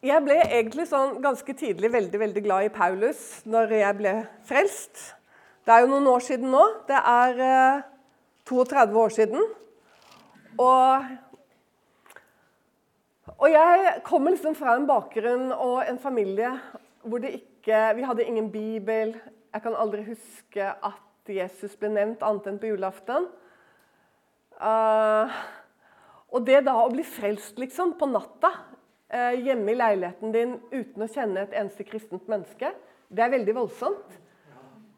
jeg ble egentlig sånn ganske tidlig veldig, veldig glad i Paulus når jeg ble frelst. Det er jo noen år siden nå. Det er eh, 32 år siden. Og, og jeg kommer liksom fra en bakgrunn og en familie hvor det ikke Vi hadde ingen bibel. Jeg kan aldri huske at Jesus ble nevnt annet enn på julaften. Uh, og det da å bli frelst liksom på natta hjemme i leiligheten din uten å kjenne et eneste kristent menneske, det er veldig voldsomt.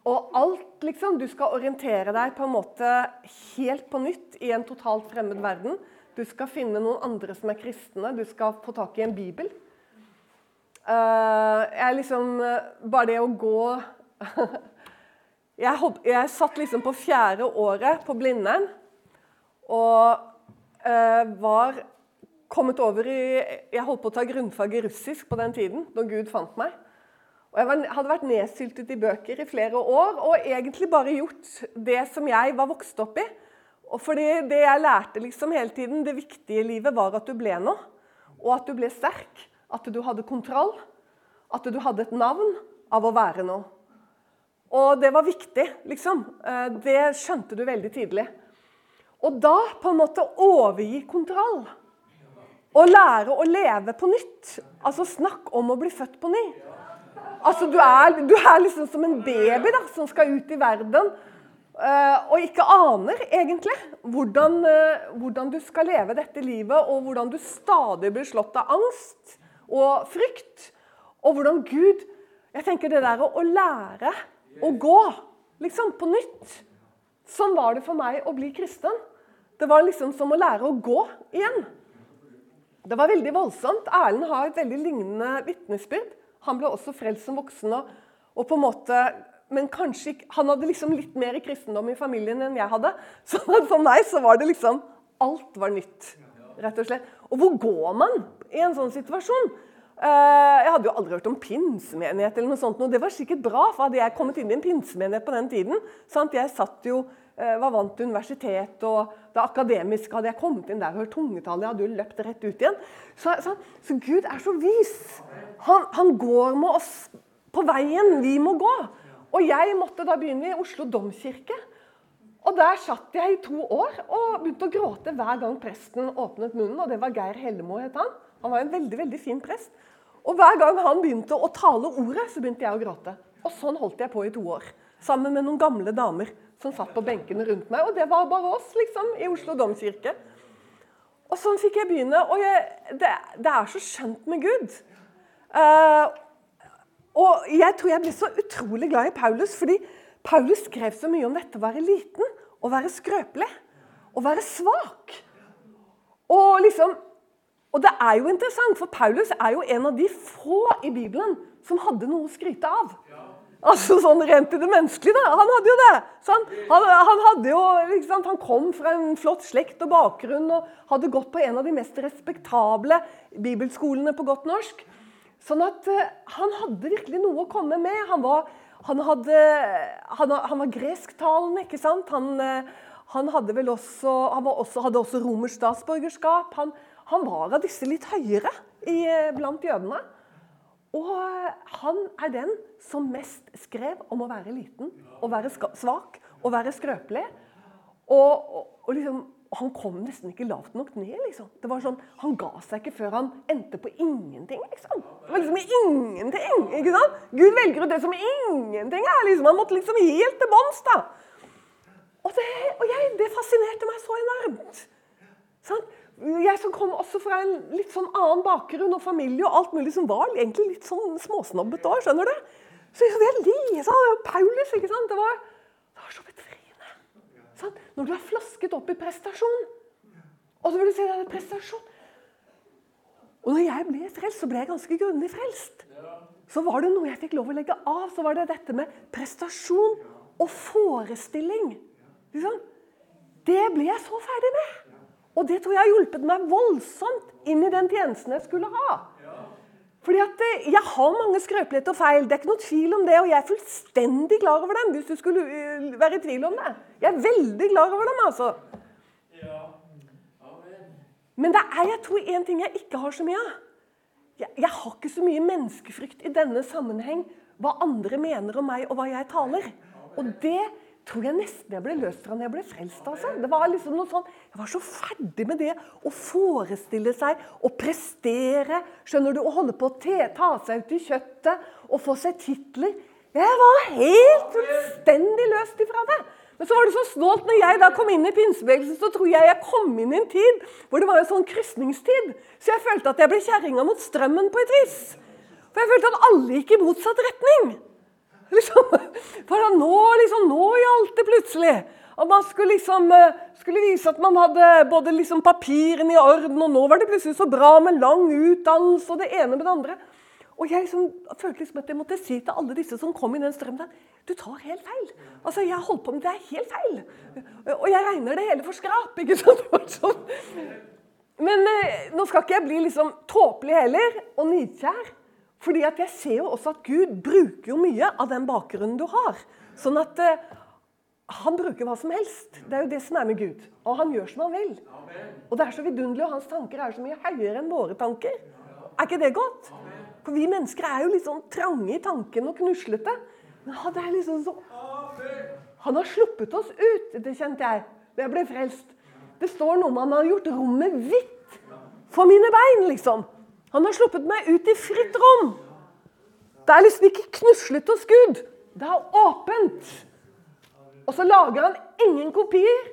Og alt, liksom. Du skal orientere deg på en måte helt på nytt i en totalt fremmed verden. Du skal finne noen andre som er kristne. Du skal få tak i en bibel. Uh, jeg liksom Bare det å gå jeg, hopp, jeg, satt liksom på fjerde året på Blindern og var kommet over i Jeg holdt på å ta grunnfag i russisk på den tiden, da Gud fant meg. Og Jeg hadde vært nedsyltet i bøker i flere år og egentlig bare gjort det som jeg var vokst opp i. Og fordi Det jeg lærte liksom hele tiden, det viktige i livet, var at du ble noe. Og at du ble sterk. At du hadde kontroll. At du hadde et navn av å være noe. Og det var viktig, liksom. Eh, det skjønte du veldig tidlig. Og da på en måte overgi kontroll å lære å leve på nytt. Altså, snakk om å bli født på ny. Altså, du er, du er liksom som en baby da, som skal ut i verden. Uh, og ikke aner egentlig hvordan, uh, hvordan, du skal leve dette livet, og hvordan du stadig blir slått av angst og frykt. Og hvordan Gud Jeg tenker det der å lære å gå liksom på nytt. Sånn var det for meg å bli kristen. Det var liksom som å lære å gå igjen. Det var veldig voldsomt. Erlend har et veldig lignende vitnesbyrd. Han ble også frelst som voksen. Og, og på en måte, men kanskje ikke, Han hadde liksom litt mer kristendom i familien enn jeg hadde. Så for meg så var det liksom Alt var nytt, rett og slett. Og hvor går man i en sånn situasjon? Eh, jeg hadde jo aldri hørt om pinsemenighet. eller noe sånt, Det var sikkert bra, for hadde jeg kommet inn i en pinsemenighet på den tiden sant? Jeg satt jo var vant til universitet og det akademiske. Hadde jeg kommet inn der og hørt tungetallet, jeg hadde jo løpt rett ut igjen. Så, så, så Gud er så vis. Han, han, går med oss på veien vi må gå. Og jeg måtte da begynne i Oslo domkirke. Og der satt jeg i to år og begynte å gråte hver gang presten åpnet munnen. Og det var Geir Hellemo, het han. Han var en veldig veldig fin prest. Og hver gang han begynte å tale ordet, så begynte jeg å gråte. Og sånn holdt jeg på i to år. Sammen med noen gamle damer som satt på benkene rundt meg. Og det var bare oss, liksom, i Oslo domkirke. Og sånn fikk jeg begynne. Og jeg, det, det, er så skjønt med Gud. Uh, og jeg tror jeg ble så utrolig glad i Paulus, fordi Paulus skrev så mye om dette å være liten, å være skrøpelig, å være svak. Og liksom og det er jo interessant, for Paulus er jo en av de få i Bibelen som hadde noe å skryte av. Altså sånn rent i det menneskelige, da. Han hadde jo det. Han, han, han, hadde jo, han, kom fra en flott slekt og bakgrunn og hadde gått på en av de mest respektable bibelskolene på godt norsk. Sånn at uh, han hadde virkelig noe å komme med. Han var, hadde, han var gresktalende, ikke sant? Han, uh, hadde vel også, også, hadde også romersk statsborgerskap. Han, var av disse litt høyere i, uh, blant jødene. Og han er den som mest skrev om å være liten, å være svak og være skrøpelig. Og, og, og liksom, han kom nesten ikke lavt nok ned. liksom. Det var sånn, Han ga seg ikke før han endte på ingenting. liksom. Det var liksom ingenting. ikke sant? Gud velger ut det som ingenting er. liksom. Han måtte liksom helt til bunns. Og, det, og jeg, det fascinerte meg så enormt. Sant? Sånn? Jeg som kom også fra en litt sånn annen bakgrunn og familie og alt mulig som var egentlig litt sånn småsnobbete òg, skjønner du? Så jeg leste Paulus, ikke sant? Det var, det var så befriende. Sånn? Når du er flasket opp i prestasjon, og så vil du si det er prestasjon Og når jeg ble frelst, så ble jeg ganske grundig frelst. Så var det noe jeg fikk lov å legge av. Så var det dette med prestasjon og forestilling. Det ble jeg så ferdig med. Og det tror jeg har hjulpet meg voldsomt inn i den tjenesten jeg skulle ha. Fordi at eh, Jeg har mange skrøpeligheter og feil, det er ikke noe tvil om det. Og jeg er fullstendig klar over dem, hvis du skulle eh, være i tvil om det. Jeg er veldig klar over dem, altså. Men det er jeg tror én ting jeg ikke har så mye av. jeg, jeg har ikke så mye menneskefrykt i denne sammenheng. Hva andre mener om meg, og hva jeg taler. Og det tror jeg nesten jeg ble løst fra når jeg ble frelst. Altså. Det var liksom noe sånn, Jeg var så ferdig med det å forestille seg å prestere. skjønner du, Å holde på å ta seg ut i kjøttet og få seg titler. Jeg var helt fullstendig løst ifra det. Men så var det så snålt når jeg da kom inn i pinsebevegelsen, så tror jeg jeg kom inn i en tid hvor det var en sånn krysningstid. Så jeg følte at jeg ble kjerringa mot strømmen på et vis. For jeg følte at alle gikk i motsatt retning. Liksom, for nå, liksom, nå gjaldt det plutselig. At man skulle, liksom, eh, skulle vise at man hadde både liksom papirene i orden, og nå var det plutselig så bra med lang utdannelse og det ene med det andre. Og jeg liksom, følte liksom at jeg måtte si til alle disse som kom i den strømmen du tar helt feil. Altså, Jeg holdt på med det er helt feil. Og jeg regner det hele for skrap. ikke sant? Sånn. Men eh, nå skal ikke jeg bli liksom tåpelig heller, og nidkjær. Fordi at jeg ser jo også at Gud bruker jo mye av den bakgrunnen du har. Sånn at eh, han bruker hva som helst. Det er jo det som er med Gud. Og han gjør som han vil. Og det er så vidunderlig, og hans tanker er så mye høyere enn våre tanker. Er ikke det godt? For vi mennesker er jo litt sånn trange i tanken og knuslete. Men han er liksom så Han har sluppet oss ut, det kjente jeg da jeg ble frelst. Det står noe om han har gjort rommet hvitt for mine bein, liksom. Han har sluppet meg ut i fritt rom. Det er liksom ikke knuslet hos Gud. Det er åpent. Og så lager han ingen kopier.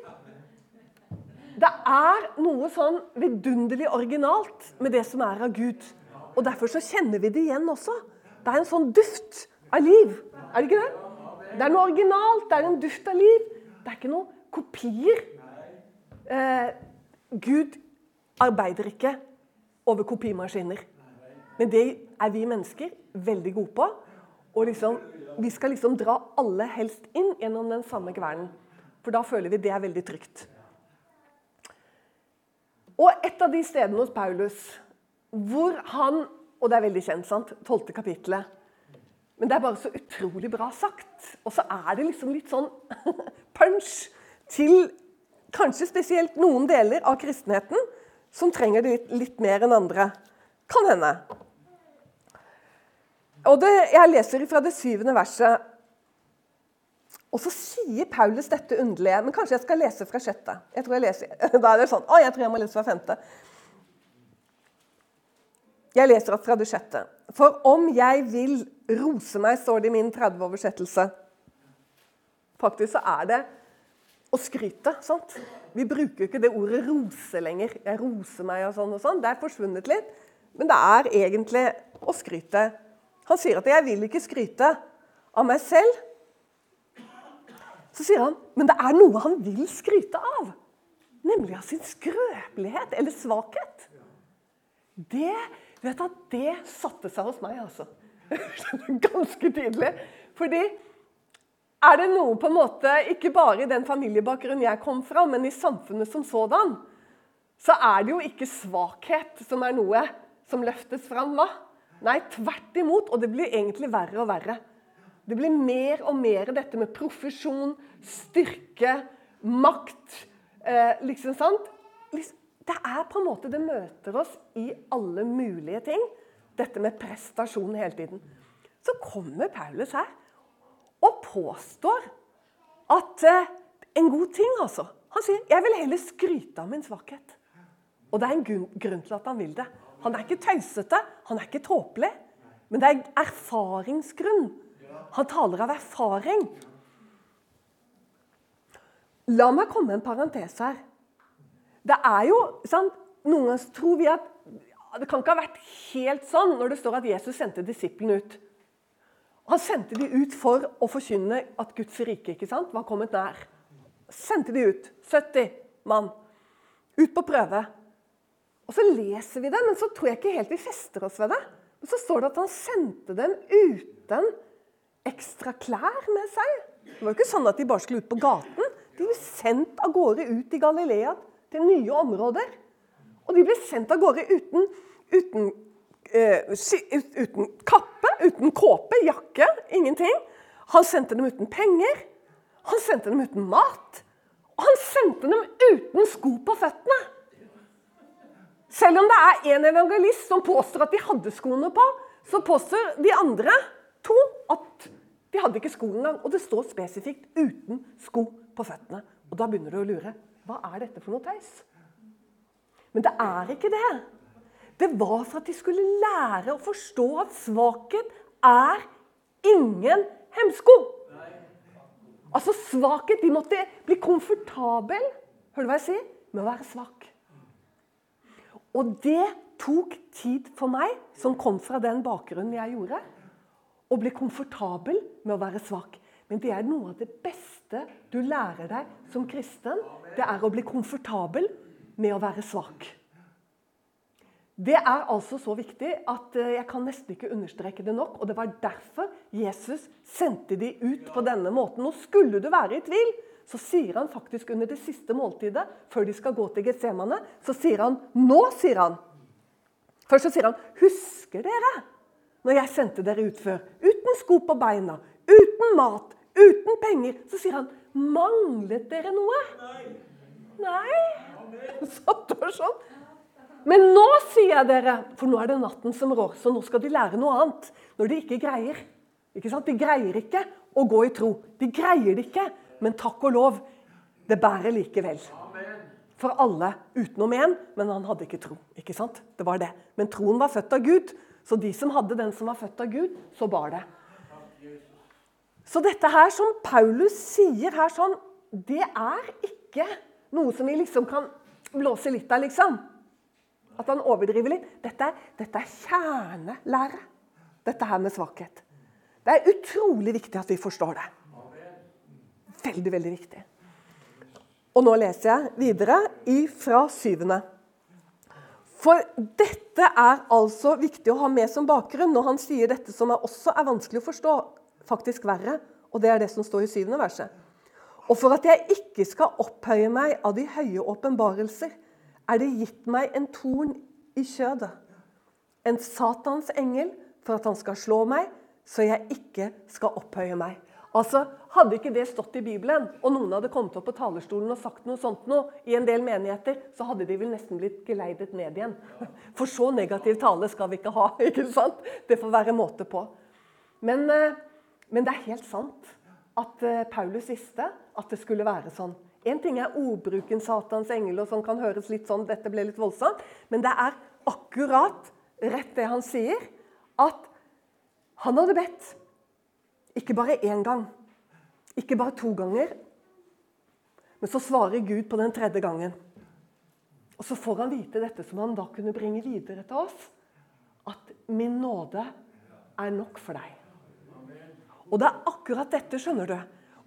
Det er noe sånn vidunderlig originalt med det som er av Gud. Og Derfor så kjenner vi det igjen også. Det er en sånn duft av liv. Er det ikke det? Det er noe originalt. Det er en duft av liv. Det er ikke noen kopier. Eh, Gud arbeider ikke over kopimaskiner. Men det er vi mennesker veldig gode på. Og liksom, vi skal liksom dra alle helst inn gjennom den samme kvernen. For da føler vi det er veldig trygt. Og et av de stedene hos Paulus hvor han Og det er veldig kjent, sant? Tolvte kapittelet. Men det er bare så utrolig bra sagt. Og så er det liksom litt sånn punch til kanskje spesielt noen deler av kristenheten som trenger det litt, mer enn andre. Kan hende. Og det, Jeg leser fra det syvende verset. Og så sier Paulus dette underlige Men kanskje jeg skal lese fra sjette. Jeg tror jeg leser, Da er det sånn Å, jeg tror jeg må lese fra femte. Jeg leser opp fra det sjette. For om jeg vil rose meg, står det i min 30-oversettelse. Faktisk så er det å skryte. sant? Vi bruker ikke det ordet 'rose' lenger. Jeg roser meg og sånn og sånn. Det er forsvunnet litt. Men det er egentlig å skryte. Han sier at 'jeg vil ikke skryte av meg selv'. Så sier han men det er noe han vil skryte av. Nemlig av sin skrøpelighet eller svakhet. Det, vet du, det satte seg hos meg, altså. Ganske tydelig. Fordi er det noe på en måte, ikke bare i den familiebakgrunnen jeg kom fra, men i samfunnet som sådan, så er det jo ikke svakhet som er noe som løftes fram. hva? Nei, tvert imot. Og det blir egentlig verre og verre. Det blir mer og mer dette med profesjon, styrke, makt. Eh, liksom sant? Det er på en måte Det møter oss i alle mulige ting. Dette med prestasjon hele tiden. Så kommer Paulus her og påstår at eh, en god ting, altså. Han sier jeg vil heller skryte av min svakhet. Og det er en grunn til at han vil det. Han er ikke tøysete, han er ikke tåpelig. Men det er erfaringsgrunn. Han taler av erfaring. La meg komme en parentes her. Det er jo sant, Noen ganger tror vi at det kan ikke ha vært helt sånn når det står at Jesus sendte disiplene ut. Han sendte de ut for å forkynne at Guds rike ikke sant, var kommet nær. Sendte de ut. 70 mann. Ut på prøve. Og Så leser vi det, men så tror jeg ikke helt vi fester oss ved det. Men så står det at han sendte dem uten ekstra klær med seg. Det var jo ikke sånn at de bare skulle ut på gaten. De ble sendt av gårde ut i Galilea til nye områder. Og de ble sendt av gårde uten, uten uten kappe, uten kåpe, jakke, ingenting. Han sendte dem uten penger. Han sendte dem uten mat. Og han sendte dem uten sko på føttene. Selv om det er en evangelist som påstår at de hadde skoene på, så påstår de andre to at de hadde ikke sko engang. Og det står spesifikt 'uten sko på føttene'. Og da begynner du å lure. Hva er dette for noe tøys? Men det er ikke det. Det var for at de skulle lære å forstå at svakhet er ingen hemsko. Altså svakhet De måtte bli komfortabel Hører du hva jeg sier? Med å være svak. Og det tok tid for meg, som kom fra den bakgrunnen jeg gjorde, å bli komfortabel med å være svak. Men det er noe av det beste du lærer deg som kristen. Det er å bli komfortabel med å være svak. Det er altså så viktig at eh, jeg kan nesten ikke understreke det nok. Og det var derfor Jesus sendte de ut på denne måten. Og skulle du være i tvil, så sier han faktisk under det siste måltidet, før de skal gå til Getsemane, så sier han Nå, sier han. Først så sier han Husker dere når jeg sendte dere ut før? Uten sko på beina, uten mat, uten penger. Så sier han Manglet dere noe? Nei. Nei. Satt og sånn. Men nå sier jeg dere, for nå er det natten som rår, så nå skal de lære noe annet. Når de ikke greier. Ikke sant? De greier ikke å gå i tro. De greier det ikke. Men takk og lov, det bærer likevel. For alle utenom én, men han hadde ikke tro. ikke sant? Det var det. Men troen var født av Gud, så de som hadde den som var født av Gud, så bar det. Så dette her som Paulus sier her sånn, det er ikke noe som vi liksom kan blåse litt av, liksom. At han overdriver litt. Dette, dette er kjernelære, dette her med svakhet. Det er utrolig viktig at vi forstår det. Veldig, veldig viktig. Og nå leser jeg videre fra syvende. For dette er altså viktig å ha med som bakgrunn når han sier dette som også er vanskelig å forstå, faktisk verre. Og det er det som står i syvende verset. Og for at jeg ikke skal opphøye meg av de høye åpenbarelser, er det gitt meg en torn i kjødet. En Satans engel for at han skal slå meg, så jeg ikke skal opphøye meg. Altså, Hadde ikke det stått i Bibelen, og noen hadde kommet opp på talerstolen og sagt noe sånt noe, i en del menigheter, så hadde de vel nesten blitt geleidet ned igjen. For så negativ tale skal vi ikke ha. ikke sant? Det får være måte på. Men, eh, men det er helt sant at eh, Paulus visste at det skulle være sånn. En ting er ordbruken 'Satans engel', og sånn kan høres litt sånn, dette ble litt voldsomt, men det er akkurat rett det han sier, at han hadde bedt. Ikke bare én gang, ikke bare to ganger. Men så svarer Gud på den tredje gangen. Og så får han vite dette som han da kunne bringe videre til oss. At 'min nåde er nok for deg'. Og det er akkurat dette, skjønner du.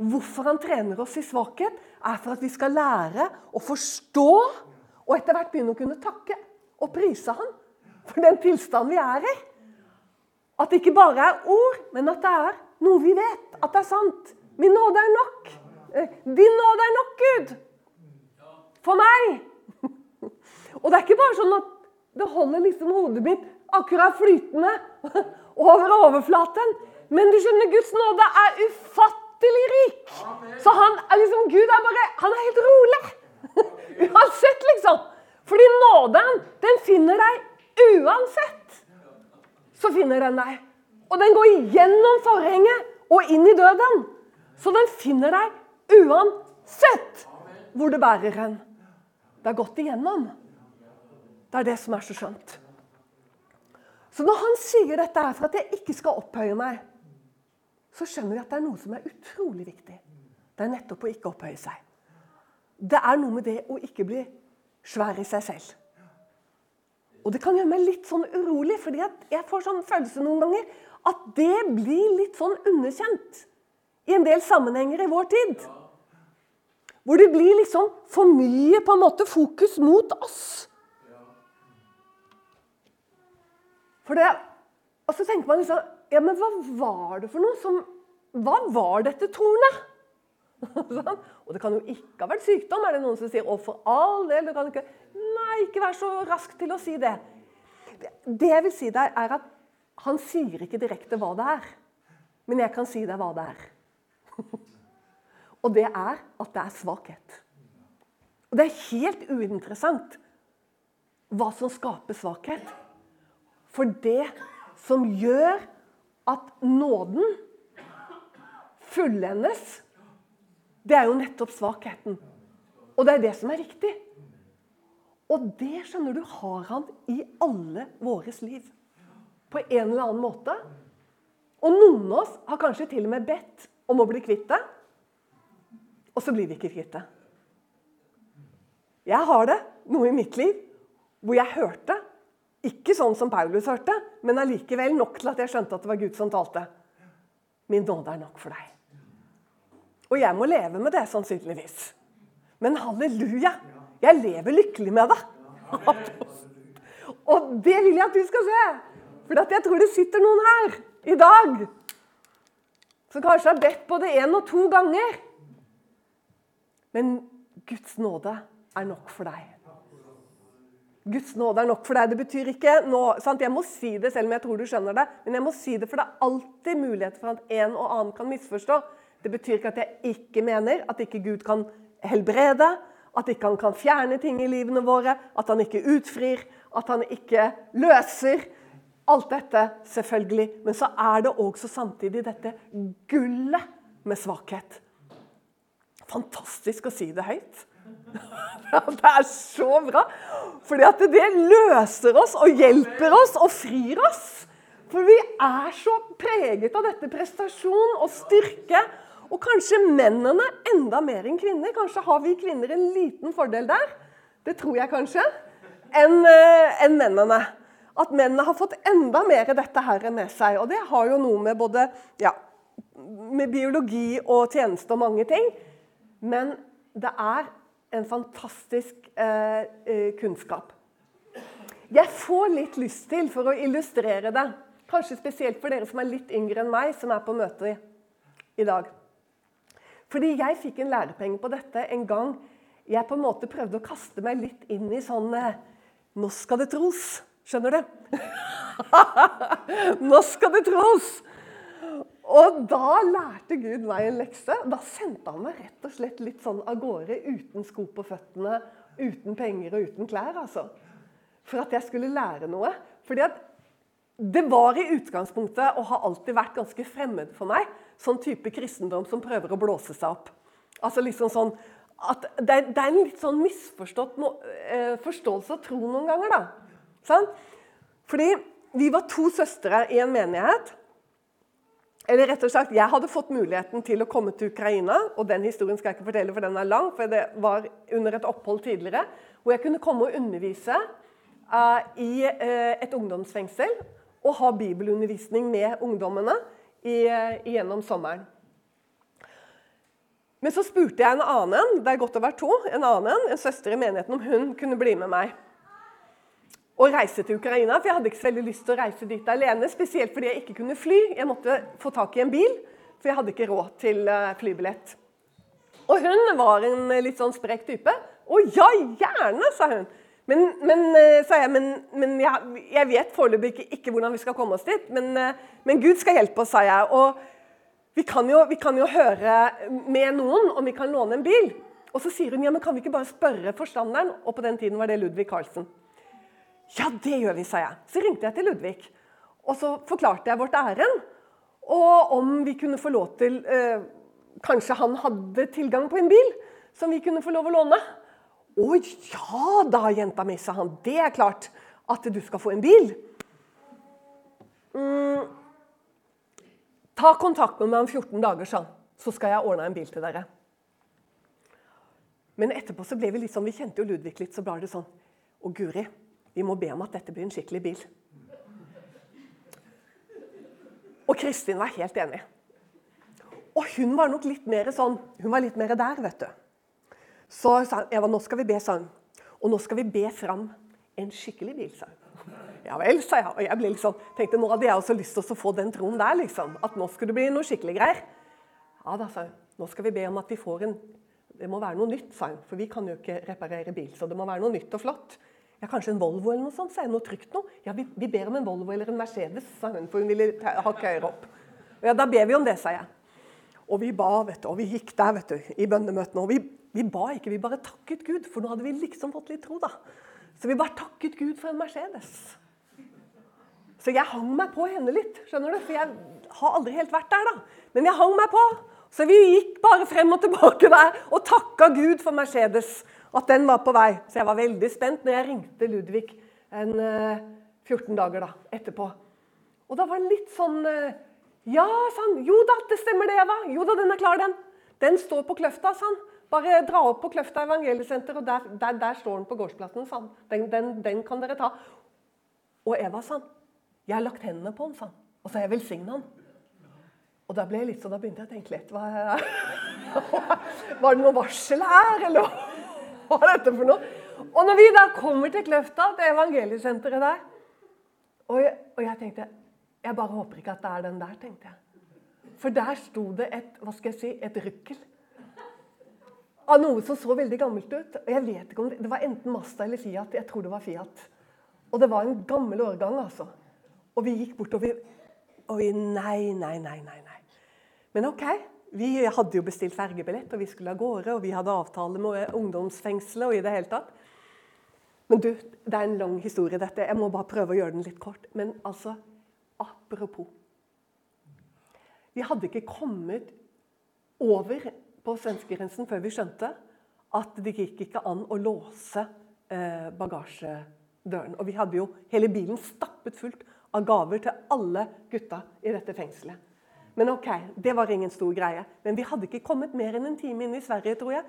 Hvorfor han trener oss i svakhet, er for at vi skal lære å forstå og etter hvert begynne å kunne takke og prise han for den tilstanden vi er i. At det ikke bare er ord, men at det er noe vi vet. At det er sant. Min nåde er nok. Eh, din nåde er nok, Gud. For meg. Og det er ikke bare sånn at det holder liksom hodet mitt akkurat flytende over overflaten. Men du skjønner, Guds nåde er ufattelig rik. Så han er liksom, Gud er bare Han er helt rolig. Uansett, liksom. Fordi nåden, den finner deg uansett. Så finner den deg. Og den går gjennom forhenget og inn i døden. Så den finner deg uansett hvor det bærer hen. Det er gått igjennom. Det er det som er så skjønt. Så når han sier dette her for at jeg ikke skal opphøye meg, så skjønner vi at det er noe som er utrolig viktig. Det er nettopp å ikke opphøye seg. Det er noe med det å ikke bli svær i seg selv. Og det kan gjøre meg litt sånn urolig, fordi jeg får sånn følelse noen ganger at det blir litt sånn underkjent i en del sammenhenger i vår tid. Hvor det blir liksom for mye på en måte fokus mot oss. For det, Og så tenker man liksom Ja, men hva var det for noe som Hva var dette tornet? Sånn. og det kan jo ikke ha vært sykdom, er det noen som sier. Og for all del, du kan ikke Nei, ikke vær så rask til å si det. Det jeg vil si der, er at han sier ikke direkte hva det er. Men jeg kan si deg hva det er. Og det er at det er svakhet. Og det er helt uinteressant hva som skaper svakhet. For det som gjør at nåden fullendes, det er jo nettopp svakheten. Og det er det som er riktig. Og det skjønner du, har han i alle våres liv. På en eller annen måte. Og noen av oss har kanskje til og med bedt om å bli kvitt det. Og så blir vi ikke kvitt det. Jeg har det, noe i mitt liv, hvor jeg hørte. Ikke sånn som Paulus hørte, men allikevel nok til at jeg skjønte at det var Gud som talte. Min nåde er nok for deg. Og jeg må leve med det, sannsynligvis. Men halleluja! Jeg lever lykkelig med det. Og det vil jeg at du skal se. For jeg tror det sitter noen her i dag som kanskje har bedt både én og to ganger. Men Guds nåde er nok for deg. Guds nåde er nok for deg. Det betyr ikke nå? Jeg må si det selv om jeg tror du skjønner det. Men jeg må si det, for det er alltid mulighet for at en og annen kan misforstå. Det betyr ikke at jeg ikke mener at ikke Gud kan helbrede, at ikke han kan fjerne ting i livene våre, at han ikke utfrir, at han ikke løser. Alt dette, selvfølgelig. Men så er det også samtidig dette gullet med svakhet. Fantastisk å si det høyt. Det er så bra! Fordi at det løser oss og hjelper oss og frir oss. For vi er så preget av dette prestasjon og styrke. Og kanskje mennene enda mer enn kvinner. Kanskje har vi kvinner en liten fordel der. Det tror jeg kanskje. Enn eh, en mennene. At mennene har fått enda mer dette her med seg. Og det har jo noe med både ja, med biologi og tjeneste og mange ting. Men det er en fantastisk eh, eh, kunnskap. Jeg får litt lyst til, for å illustrere det, kanskje spesielt for dere som er litt yngre enn meg, som er på møte i, i dag Fordi jeg fikk en lærepenge på dette en gang jeg på en måte prøvde å kaste meg litt inn i sånn eh, Nå skal det tros. Skjønner du? Nå skal det tros! Og da lærte Gud meg en lekse. Da sendte han meg rett og slett litt sånn av gårde uten sko på føttene, uten penger og uten klær. altså. For at jeg skulle lære noe. Fordi at det var i utgangspunktet og har alltid vært ganske fremmed for meg sånn type kristendom som prøver å blåse seg opp. Altså liksom sånn at Det, det er en litt sånn misforstått eh, forståelse av tro noen ganger. da. Sånn? Fordi vi var to søstre i en menighet. Eller rett og slett, Jeg hadde fått muligheten til å komme til Ukraina. og Den historien skal jeg ikke fortelle, for den er lang. for Det var under et opphold tidligere hvor jeg kunne komme og undervise uh, i uh, et ungdomsfengsel. Og ha bibelundervisning med ungdommene i, uh, gjennom sommeren. Men så spurte jeg en annen det er godt å være to, en annen, en søster i menigheten om hun kunne bli med meg å reise til Ukraina. For jeg hadde ikke så veldig lyst til å reise dit alene. Spesielt fordi jeg ikke kunne fly. Jeg måtte få tak i en bil, for jeg hadde ikke råd til eh, flybillett. Og hun var en eh, litt sånn sprek type. Å ja, gjerne, sa hun. Men, men eh, sa jeg, men, men jeg, jeg, vet foreløpig ikke, ikke, hvordan vi skal komme oss dit. Men, men, Gud skal hjelpe oss, sa jeg. Og vi kan, jo, vi kan jo høre med noen om vi kan låne en bil. Og så sier hun ja, men kan vi ikke bare spørre forstanderen? Og på den tiden var det Ludvig Carlsen. Ja, det gjør vi, sa jeg. Så ringte jeg til Ludvig. Og så forklarte jeg vårt ærend. Og om vi kunne få lov til eh, Kanskje han hadde tilgang på en bil som vi kunne få lov å låne? Å ja da, jenta mi, sa han. Det er klart at du skal få en bil. Mm. Ta kontakt med meg om 14 dager, sa han. Så skal jeg ordne en bil til dere. Men etterpå så ble vi litt sånn, vi kjente jo Ludvig litt, så ble det sånn Å, Guri, vi må be om at dette blir en skikkelig bil. Og Kristin var helt enig. Og hun var nok litt mer sånn, hun var litt mer der, vet du. Så sa Eva, nå skal vi be, sa. Og nå skal vi be fram en skikkelig bil, sa hun. Ja vel, sa jeg. Og jeg liksom, tenkte nå hadde jeg også lyst til å få den troen der, liksom. At nå skulle det bli noe skikkelig greier. Ja da, sa hun. Nå skal vi be om at vi får en Det må være noe nytt, sa hun. For vi kan jo ikke reparere bil, så det må være noe nytt og flott. Ja, Kanskje en Volvo eller noe sånt? sa jeg. Noe trygt noe? Ja, vi, vi, ber om en Volvo eller en Mercedes, sa hun, for hun ville hakke høyere opp. Ja, Da ber vi om det, sa jeg. Og vi ba, vet du, og vi gikk der vet du, i bønnemøtene. Og vi, vi ba ikke, vi bare takket Gud, for nå hadde vi liksom fått litt tro. da. Så vi bare takket Gud for en Mercedes. Så jeg hang meg på henne litt, skjønner du? For jeg har aldri helt vært der, da. Men jeg hang meg på. Så vi gikk bare frem og tilbake der og takka Gud for Mercedes. At den var på vei. Så jeg var veldig spent når jeg ringte Ludvig en 14 eh, dager da, etterpå. Og da var det litt sånn eh, Ja, sa han. Jo da, det stemmer det, Eva. Jo da, den er klar, den. Den står på Kløfta, sa han. Bare dra opp på Kløfta evangeliesenter, og der, der, der, står den på gårdsplassen. sa han. Den, den, den, kan dere ta. Og Eva, sa han. Jeg har lagt hendene på den, sa han. Og så har jeg velsigna den. Og da ble jeg litt så, da begynte jeg å tenke litt hva, Var det noe varsel her, eller hva er dette for noe? Og når vi da kommer til Kløfta, til evangeliesenteret der og jeg, og jeg tenkte Jeg bare håper ikke at det er den der, tenkte jeg. For der sto det et hva skal jeg si, et rykkel. Av noe som så veldig gammelt ut. Og jeg vet ikke om Det, det var enten Masta eller Fiat. Jeg tror det var Fiat. Og det var en gammel årgang, altså. Og vi gikk bortover og vi Nei, nei, nei, nei. nei. Men OK. Vi hadde jo bestilt fergebillett, og vi skulle av gårde. Og vi hadde avtale med ungdomsfengselet og i det hele tatt. Men du, det er en lang historie, dette. Jeg må bare prøve å gjøre den litt kort. Men altså, apropos vi hadde ikke kommet over på svenskegrensen før vi skjønte at det gikk ikke an å låse eh, bagasjedøren. Og vi hadde jo hele bilen stappet fullt av gaver til alle gutta i dette fengselet. Men ok, det var ingen stor greie. Men vi hadde ikke kommet mer enn en time inn i Sverige, tror jeg.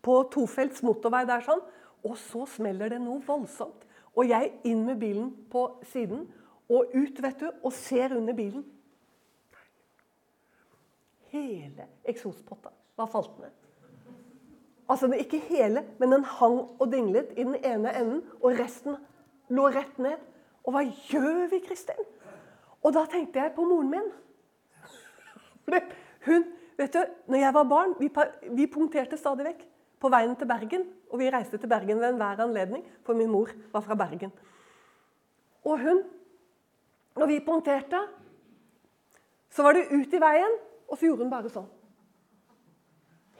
På tofelts motorvei der sånn. Og så smeller det noe voldsomt. Og jeg inn med bilen på siden og ut, vet du, og ser under bilen hele eksospotta var falt ned. Altså Ikke hele, men den hang og dinglet i den ene enden, og resten lå rett ned. Og hva gjør vi, Kristin? Og da tenkte jeg på moren min. Hun, vet du, når jeg var barn, vi, vi punkterte stadig vekk på veien til Bergen. Og vi reiste til Bergen ved enhver anledning, for min mor var fra Bergen. Og hun, når vi punkterte, så var det ut i veien og så gjorde hun bare sånn.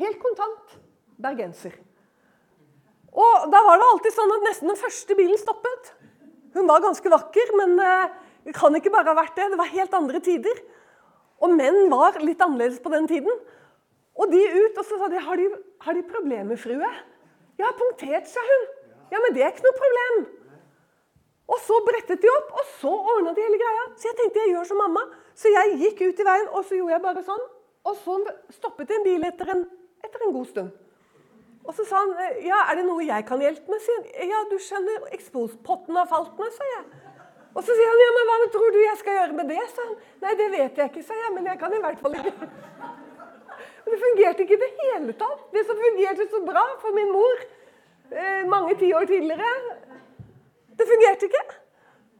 Helt kontant bergenser. Og da var det alltid sånn at nesten den første bilen stoppet. Hun var ganske vakker, men eh, det kan ikke bare ha vært det. Det var helt andre tider. Og menn var litt annerledes på den tiden. Og de ut, og så sa de har, de har de problemer, frue? Ja, punktert, sa hun. Ja, men det er ikke noe problem. Og så brettet de opp, og så ordna de hele greia. Så jeg tenkte jeg gjør som mamma. Så jeg gikk ut i veien, og så gjorde jeg bare sånn. Og så stoppet en bil etter en, etter en god stund. Og så sa han ja, er det noe jeg kan hjelpe med. Sier ja, du skjønner, ekspospotten har falt ned, sa jeg. Og så sier han ja, men hva tror du jeg skal gjøre med det? sa han. Nei, det vet jeg ikke, sa jeg, men jeg kan i hvert fall ikke det fungerte ikke i det hele tatt. Det som fungerte så bra for min mor eh, mange tiår tidligere, det fungerte ikke.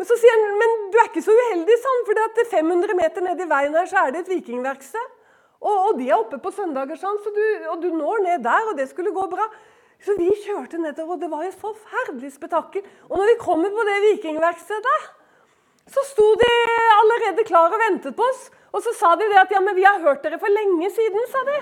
Men så sier han men du er ikke så uheldig, sånn, for 500 meter ned i veien her så er det et vikingverksted. Og, og, de er oppe på søndager, sånn, så du, og du når ned der, og det skulle gå bra. Så vi kjørte nedover, og det var et forferdelig spetakkel. Og når vi kommer på det vikingverkstedet, så sto de allerede klar og ventet på oss. Og så sa de det at ja, men vi har hørt dere for lenge siden, sa de.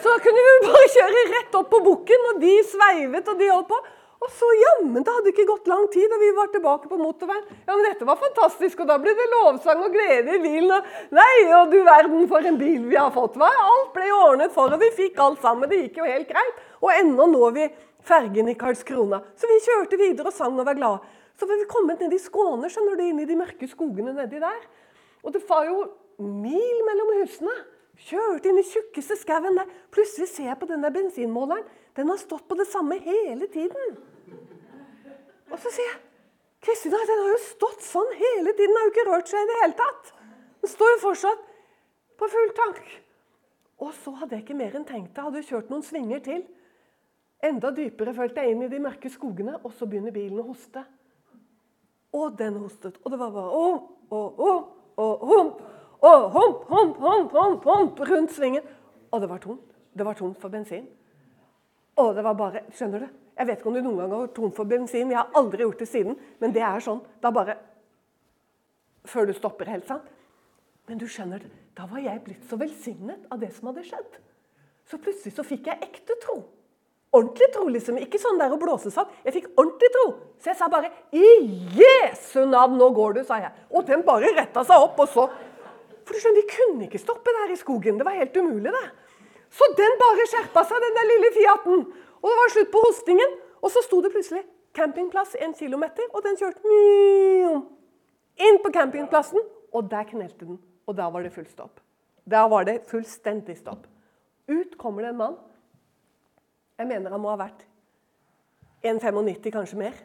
Så da kunne vi bare kjøre rett opp på bukken, og de sveivet og de holdt på. Og så jammen, det hadde ikke gått lang tid, og vi var tilbake på motorveien. Ja, men dette var fantastisk, og da ble det lovsang og glede i bilen. Og nei, og du verden for en bil vi har fått. Hva? Alt ble ordnet for, og vi fikk alt sammen. Det gikk jo helt greit. Og ennå når vi fergen i Karlskrona. Så vi kjørte videre og sang og var glade. Så var vi kommet ned i Skåne, skjønner du, inn i de mørke skogene nedi der. Og det var jo mil mellom husene. Kjørte inn i tjukkeste skauen der. Plutselig ser jeg på den der bensinmåleren. Den har stått på det samme hele tiden. Og så sier jeg Kristina, den har jo stått sånn hele tiden. Den har jo ikke rørt seg i det hele tatt. Den står jo fortsatt på full tank. Og så hadde jeg ikke mer enn tenkt det. Hadde kjørt noen svinger til. Enda dypere følte jeg inn i de mørke skogene, og så begynner bilen å hoste. Og den hostet. Og det var bare om og om og hump og hump, hump, hump, hump, hump rundt svingen. Og det var tomt. Det var tomt for bensin. Og det var bare Skjønner du? Jeg vet ikke om du noen gang har vært tom for bensin. Jeg har aldri gjort det siden. Men det er sånn. Da bare Før du stopper helt, sant? Men du skjønner, da var jeg blitt så velsignet av det som hadde skjedd. Så plutselig så fikk jeg ekte tro. Ordentlig tro, liksom. Ikke sånn der å blåse opp. Jeg fikk ordentlig tro. Så jeg sa bare 'I Jesu navn, nå går du', sa jeg. Og den bare retta seg opp, og så For du skjønner, vi kunne ikke stoppe der i skogen. Det var helt umulig, det. Så den bare skjerpa seg, den der lille Fiaten. Og det var slutt på hostingen. Og så sto det plutselig campingplass en kilometer, og den kjørte inn på campingplassen. Og der knelte den. Og da var det full stopp. Da var det fullstendig stopp. Ut kommer det en mann. Jeg mener han må ha vært 1,95, kanskje mer.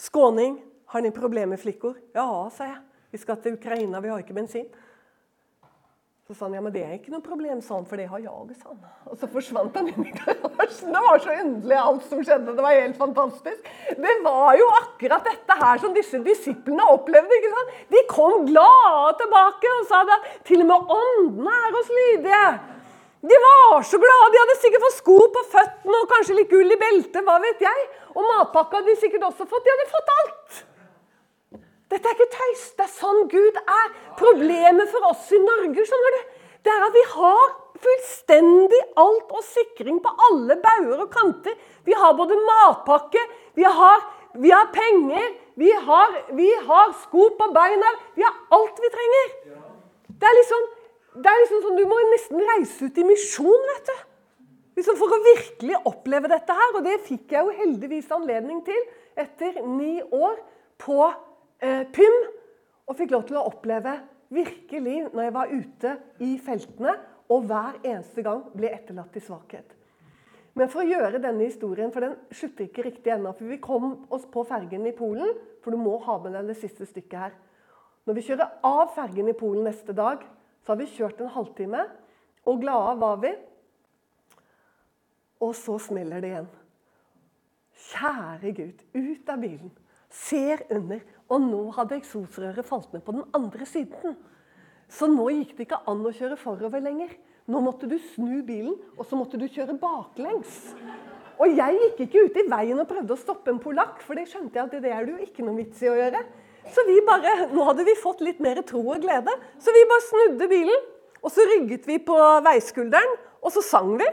Skåning. Har ni problemer, med flikkor? Ja, sa jeg. Vi skal til Ukraina, vi har ikke bensin. Så sa han ja, men det er ikke noe problem, han, for det har jeg, sa han. Og så forsvant han inn i garasjen. Det var så underlig alt som skjedde. Det var helt fantastisk. Det var jo akkurat dette her som disse disiplene opplevde. ikke sant? De kom glade tilbake og sa at til og med åndene er oss lydige. De var så glade. De hadde sikkert fått sko på føttene og kanskje litt gull i beltet. hva vet jeg. Og matpakka hadde de sikkert også fått. De hadde fått alt. Dette er ikke tøys. Det er sånn Gud er. Problemet for oss i Norge skjønner du, det er at vi har fullstendig alt og sikring på alle bauger og kanter. Vi har både matpakke, vi har, vi har penger, vi har, vi har, sko på beina. Vi har alt vi trenger. Det er liksom, det er liksom sånn Du må nesten reise ut i misjon, vet du. Liksom for å virkelig oppleve dette her. Og det fikk jeg jo heldigvis anledning til etter ni år på eh, Pym. Og fikk lov til å oppleve virkelig når jeg var ute i feltene og hver eneste gang ble etterlatt i svakhet. Men for å gjøre denne historien, for den slutter ikke riktig ennå. For vi kom oss på fergen i Polen, for du må ha med deg det siste stykket her. Når vi kjører av fergen i Polen neste dag, så har vi kjørt en halvtime. Og glade var vi. Og så smeller det igjen. Kjære Gud, ut av bilen. Ser under og nå hadde eksosrøret falt ned på den andre siden. Så nå gikk det ikke an å kjøre forover lenger. Nå måtte du snu bilen, og så måtte du kjøre baklengs. Og jeg gikk ikke ut i veien og prøvde å stoppe en polakk, for det skjønte jeg at det er det jo ikke noe vits i å gjøre. Så vi bare, Nå hadde vi fått litt mer tro og glede, så vi bare snudde bilen. Og så rygget vi på veiskulderen, og så sang vi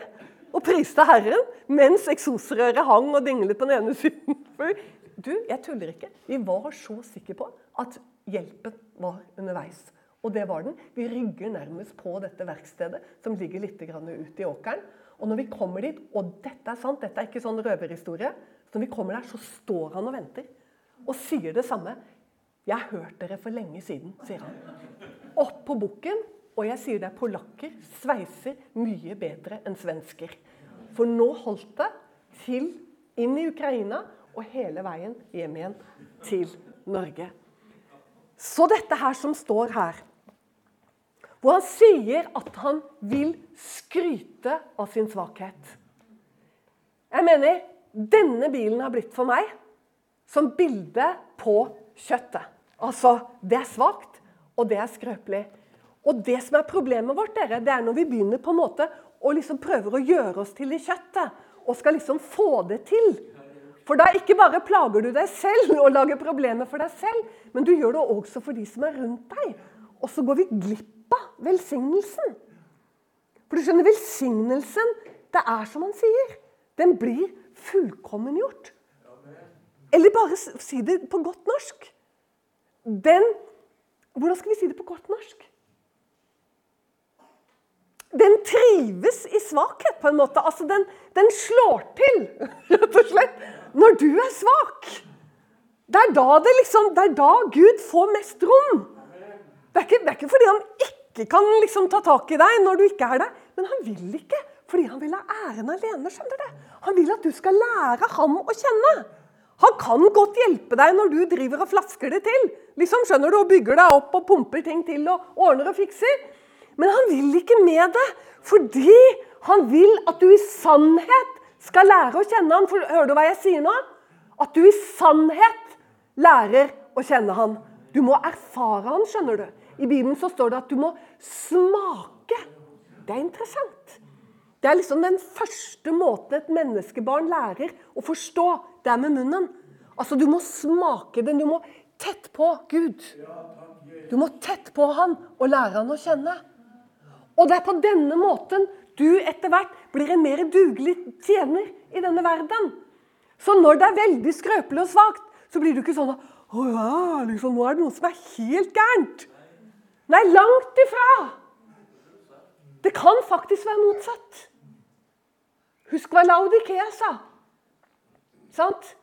og priste Herren mens eksosrøret hang og dinglet på den ene siden. Du, jeg tuller ikke. Vi var så sikre på at hjelpen var underveis. Og det var den. Vi rygger nærmest på dette verkstedet, som ligger litt ute i åkeren. Og når vi kommer dit, og dette er sant, dette er ikke sånn røverhistorie så Når vi kommer der, så står han og venter og sier det samme. 'Jeg har hørt dere for lenge siden', sier han. Opp på bukken, og jeg sier det er polakker, sveiser mye bedre enn svensker. For nå holdt det til inn i Ukraina, og hele veien hjem igjen til Norge. Så dette her som står her, hvor han sier at han vil skryte av sin svakhet. Jeg mener denne bilen har blitt for meg som bilde på kjøttet. Altså, det er svakt, og det er skrøpelig. Og det som er problemet vårt, dere, det er når vi begynner på en måte og liksom prøver å gjøre oss til i kjøttet, og skal liksom få det til. For da ikke bare plager du deg selv og lager problemer for deg selv, men du gjør det også for de som er rundt deg. Og så går vi glipp av velsignelsen. For du skjønner, velsignelsen, det er som han sier, den blir fullkommengjort. Eller bare si det på godt norsk. Den Hvordan skal vi si det på godt norsk? Den trives i svakhet, på en måte. Altså, den, den slår til, rett og slett når du er svak. Det er da, det liksom, det er da Gud får mest rom. Det er, ikke, det er ikke fordi han ikke kan liksom ta tak i deg når du ikke er der, men han vil ikke. Fordi han vil ha æren alene. skjønner du? Han vil at du skal lære ham å kjenne. Han kan godt hjelpe deg når du driver og flasker det til. Liksom, skjønner du, og Bygger deg opp og pumper ting til og ordner og fikser. Men han vil ikke med det, fordi han vil at du i sannhet skal lære å kjenne han. For, hører du hva jeg sier nå? At du i sannhet lærer å kjenne han. Du må erfare han, skjønner du. I Bibelen så står det at du må smake. Det er interessant. Det er liksom den første måten et menneskebarn lærer å forstå. Det er med munnen. Altså, Du må smake den. Du må tett på Gud. Du må tett på han og lære han å kjenne. Og det er på denne måten du etter hvert blir en mer dugelig tjener i denne verden. Så når det er veldig skrøpelig og svakt, så blir du ikke sånn å ja, liksom, nå er det noe som er helt gærent. Nei, langt ifra. Det kan faktisk være motsatt. Husk hva Laudikea sa. Sant?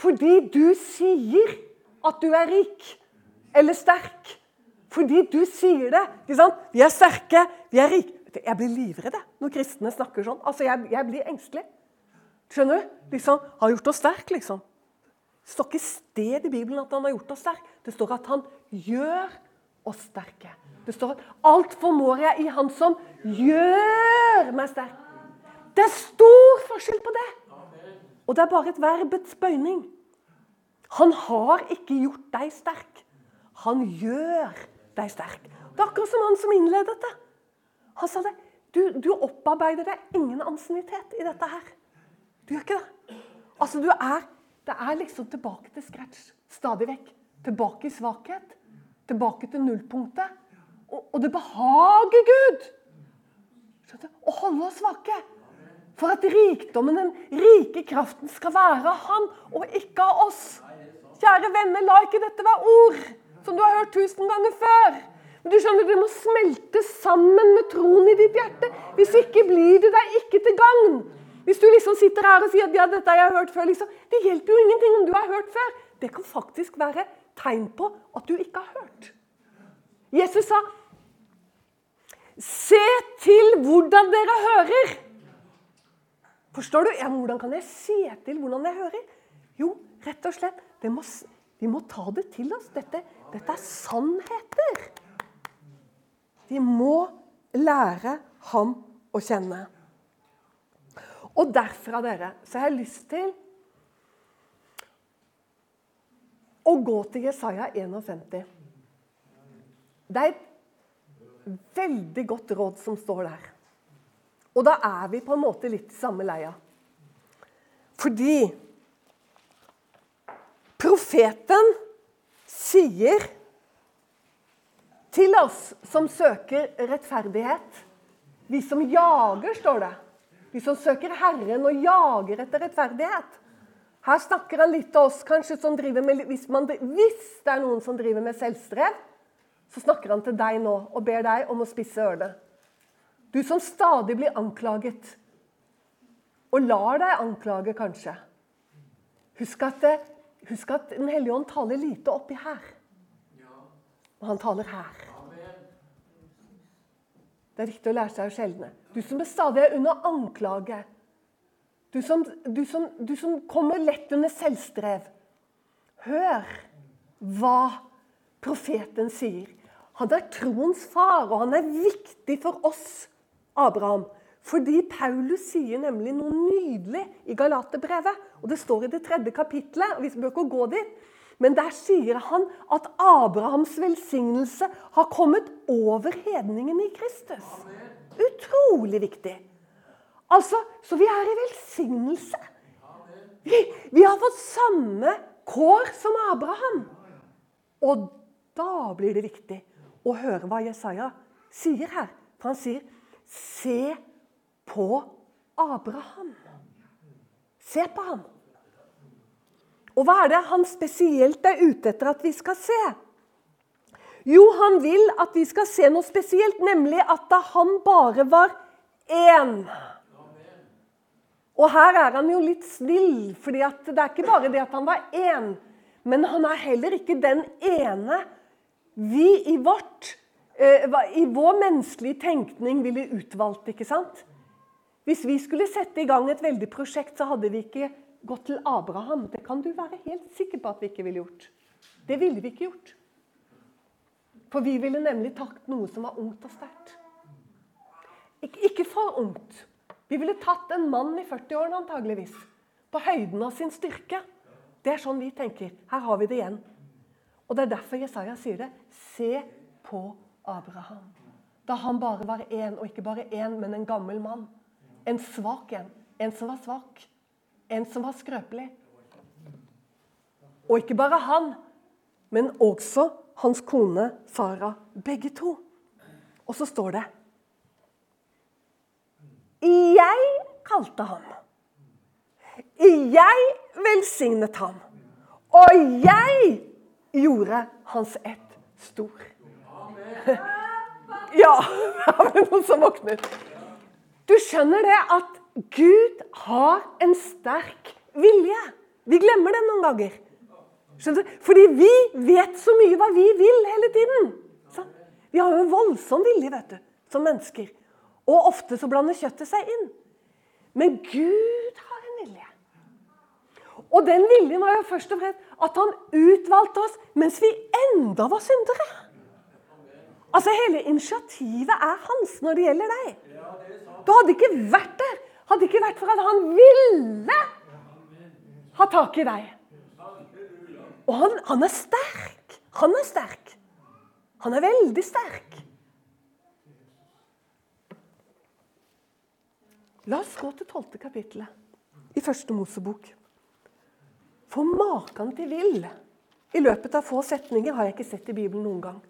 Fordi du sier at du er rik eller sterk. Fordi du sier det. ikke sant? Vi er sterke, vi er rike. Jeg blir livredd når kristne snakker sånn. Altså, jeg, jeg blir engstelig. Skjønner du? Liksom, har gjort oss sterke, liksom. Det står ikke sted i Bibelen at han har gjort oss sterke. Det står at han gjør oss sterke. Det står at 'alt formår jeg i Han som gjør meg sterk'. Det er stor forskjell på det. Og det er bare et verbets bøyning. Han har ikke gjort deg sterk. Han gjør deg sterk. Det er akkurat som han som innledet det. Han sa det. Du, du opparbeider deg ingen ansiennitet i dette her. Du gjør ikke det. Altså, du er, Det er liksom tilbake til scratch stadig vekk. Tilbake i svakhet. Tilbake til nullpunktet. Og, og det behager Gud å holde oss svake. For at rikdommen, den rike kraften, skal være av Han og ikke av oss. Kjære venner, la ikke dette være ord som du har hørt tusen ganger før. Men du skjønner, Det må smelte sammen med troen i ditt hjerte. Hvis ikke blir det deg ikke til gagn. Hvis du liksom sitter her og sier at ja, dette har jeg hørt før, liksom, det hjelper jo ingenting om du har hørt før. Det kan faktisk være tegn på at du ikke har hørt. Jesus sa, 'Se til hvordan dere hører'. Forstår du? Ja, Hvordan kan jeg se til hvordan jeg hører? Jo, rett og slett må, Vi må ta det til oss. Dette, dette er sannheter. Vi må lære ham å kjenne. Og derfra, dere, så har jeg lyst til å gå til Jesaja 51. Det er et veldig godt råd som står der. Og da er vi på en måte litt i samme leia. Fordi profeten sier til oss som søker rettferdighet Vi som jager, står det. Vi som søker Herren og jager etter rettferdighet. Her snakker han litt til oss kanskje som driver med, hvis, man, hvis det er noen som driver med selvstrev, så snakker han til deg nå og ber deg om å spisse ørene. Du som stadig blir anklaget, og lar deg anklage, kanskje. Husk at, husk at Den hellige ånd taler lite oppi her. Og han taler her. Det er viktig å lære seg å skjelne. Du som stadig er under anklage. Du som, du, som, du som kommer lett under selvstrev. Hør hva profeten sier. Han er troens far, og han er viktig for oss Abraham. Fordi Paulus sier nemlig noe nydelig i Galaterbrevet. Og det står i det tredje kapitlet. og Vi bør ikke gå dit. Men der sier han at Abrahams velsignelse har kommet over hedningene i Kristus. Utrolig viktig. Altså, Så vi er i velsignelse. Vi, vi har fått samme kår som Abraham. Og da blir det viktig å høre hva Jesaja sier her. For han sier Se på Abraham. Se på ham. Og hva er det han spesielt er ute etter at vi skal se? Jo, han vil at vi skal se noe spesielt, nemlig at da han bare var én Og her er han jo litt snill, for det er ikke bare det at han var én, men han er heller ikke den ene vi i vårt i vår menneskelige tenkning ville utvalgt. ikke sant? Hvis vi skulle sette i gang et veldig prosjekt, så hadde vi ikke gått til Abraham. Det kan du være helt sikker på at vi ikke ville gjort. Det ville vi ikke gjort. For vi ville nemlig tatt noe som var ungt og sterkt. Ik ikke for ungt. Vi ville tatt en mann i 40-årene antageligvis. På høyden av sin styrke. Det er sånn vi tenker. Her har vi det igjen. Og det er derfor Jesaja sier det. Se på Abraham. Da han bare var én, og ikke bare én, men en gammel mann. En svak en. En som var svak. En som var skrøpelig. Og ikke bare han, men også hans kone Sara. Begge to. Og så står det Jeg kalte ham. Jeg velsignet ham. Og jeg gjorde hans ett stor. Ja, det var noen som våknet. Du skjønner det at Gud har en sterk vilje. Vi glemmer det noen ganger. Skjønner du? Fordi vi vet så mye hva vi vil hele tiden. Så Vi har jo en voldsom vilje vet du, som mennesker. Og ofte så blander kjøttet seg inn. Men Gud har en vilje. Og den viljen var jo først og fremst at han utvalgte oss mens vi enda var syndere. Altså Hele initiativet er hans når det gjelder deg. Du hadde ikke vært der hadde ikke vært for at han ville ha tak i deg. Og han, han er sterk. Han er sterk. Han er veldig sterk. La oss gå til tolvte kapittelet i første Mosebok. For maken til vill i løpet av få setninger har jeg ikke sett i Bibelen noen gang.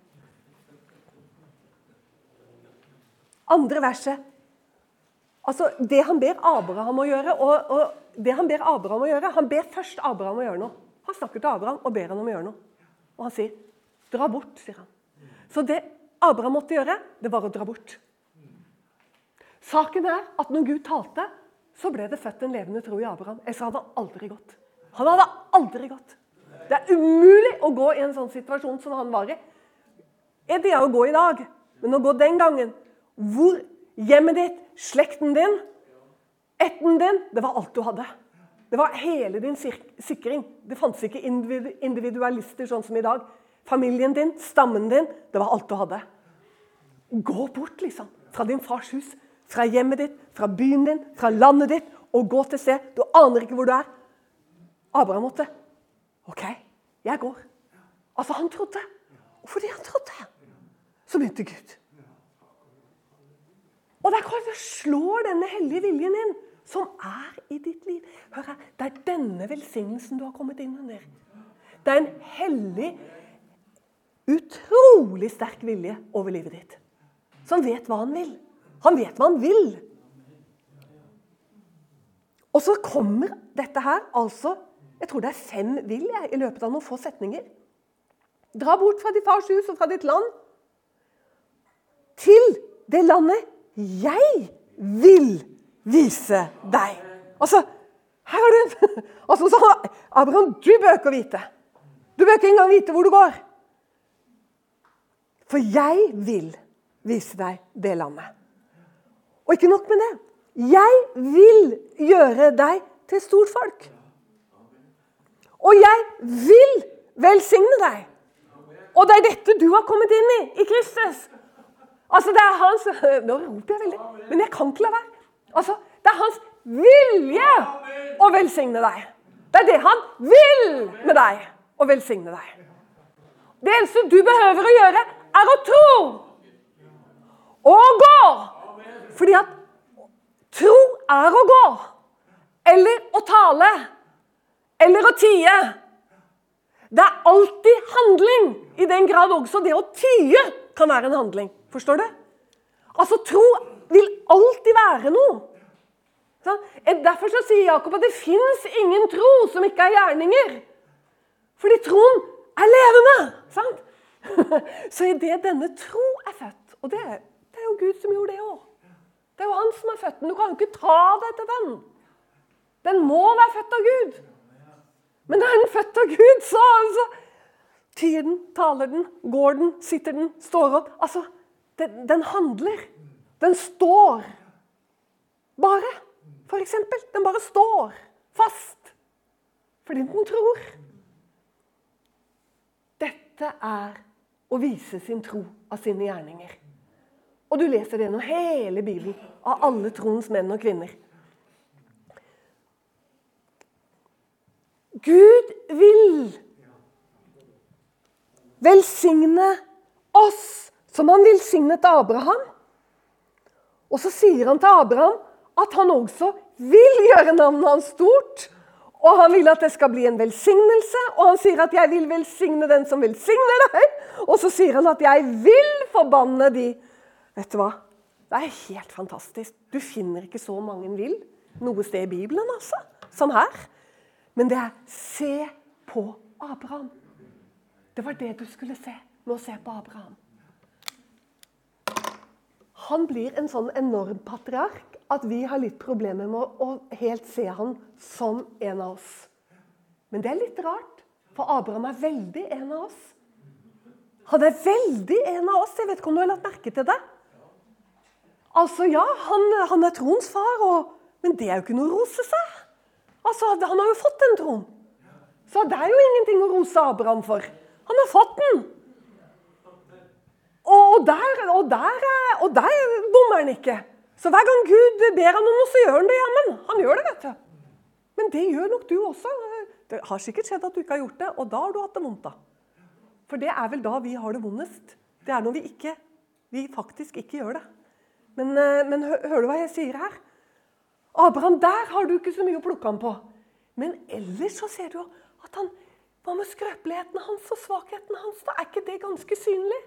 Andre verset. Altså, Det han ber Abraham å gjøre, og, og det han ber Abraham å gjøre Han ber først Abraham å gjøre noe. Han snakker til Abraham og ber han om å gjøre noe. Og han sier, 'Dra bort', sier han. Så det Abraham måtte gjøre, det var å dra bort. Saken er at når Gud talte, så ble det født en levende tro i Abraham. Ellers hadde han aldri gått. Han hadde aldri gått. Det er umulig å gå i en sånn situasjon som han var i. Det er å gå i dag, men å gå den gangen hvor hjemmet ditt, slekten din, ætten din Det var alt du hadde. Det var hele din sikring. Det fantes ikke individualister sånn som i dag. Familien din, stammen din, det var alt du hadde. Gå bort, liksom. Fra din fars hus, fra hjemmet ditt, fra byen din, fra landet ditt, og gå til sted. Du aner ikke hvor du er. Abraham måtte. OK, jeg går. Altså, han trodde. Og fordi han trodde, så begynte Gud. Og det er klart det slår denne hellige viljen inn, som er i ditt liv. Hør her, Det er denne velsignelsen du har kommet inn under. Det er en hellig, utrolig sterk vilje over livet ditt. Som vet hva han vil. Han vet hva han vil. Og så kommer dette her altså Jeg tror det er fem vil jeg, i løpet av noen få setninger. Dra bort fra ditt fars hus og fra ditt land til det landet jeg vil vise deg. Altså, her har du en Altså, så Abraham, du bør ikke vite. Du bør ikke engang vite hvor du går. For jeg vil vise deg det landet. Og ikke nok med det. Jeg vil gjøre deg til stort folk. Og jeg vil velsigne deg. Og det er dette du har kommet inn i i Kristus. Altså, det er hans Nå roper jeg veldig, men jeg kan ikke la være. Altså, det er hans vilje å velsigne deg. Det er det han vil med deg, å velsigne deg. Det eneste du behøver å gjøre, er å tro og gå. Fordi at tro er å gå. Eller å tale. Eller å tie. Det er alltid handling, i den grad også det å tie kan være en handling. Forstår du? Altså, tro vil alltid være noe. Så, Derfor så sier Jakob at det fins ingen tro som ikke er gjerninger. Fordi troen er levende. Sant? Så idet denne tro er født Og det, det, er jo Gud som gjorde det òg. Det er jo han som er født den. Du kan jo ikke ta deg til den. Den må være født av Gud. Men er den født av Gud, så altså, Tyr den, taler den, går den, sitter den, står opp. Altså, den, den handler. Den står. Bare. Eksempel. Den bare står fast. Fordi den tror. Dette er å vise sin tro av sine gjerninger. Og du leser det gjennom hele Bibelen, av alle troens menn og kvinner. Gud vil velsigne oss som han velsignet Abraham. Og så sier han til Abraham at han også vil gjøre navnet hans stort. Og han vil at det skal bli en velsignelse, og han sier at 'jeg vil velsigne den som velsigner deg'. Og så sier han at 'jeg vil forbanne de'. Vet du hva? Det er helt fantastisk. Du finner ikke så mange vil noe sted i Bibelen, altså, som her. Men det er se på Abraham. Det var det du skulle se. med å se på Abraham. Han blir en sånn enorm patriark at vi har litt problemer med å helt se han som en av oss. Men det er litt rart, for Abraham er veldig en av oss. Han er veldig en av oss. Jeg vet ikke om du har lagt merke til det? Altså, ja, han, han er troens far, og, men det er jo ikke noe å rose seg. Altså, Han har jo fått en tron. Så det er jo ingenting å rose Abraham for. Han har fått den. Og der, og der, og der bommer han ikke. Så hver gang Gud ber han om noe, så gjør han det jammen. Han gjør det, vet du. Men det gjør nok du også. Det har sikkert skjedd at du ikke har gjort det, og da har du hatt det vondt. da. For det er vel da vi har det vondest. Det er når vi, ikke, vi faktisk ikke gjør det. Men, eh, men hører du hva jeg sier her? Abraham, der har du ikke så mye å plukke ham på. Men ellers så ser du jo at han Hva med skrøpeligheten hans og svakhetene hans? Da er ikke det ganske synlig?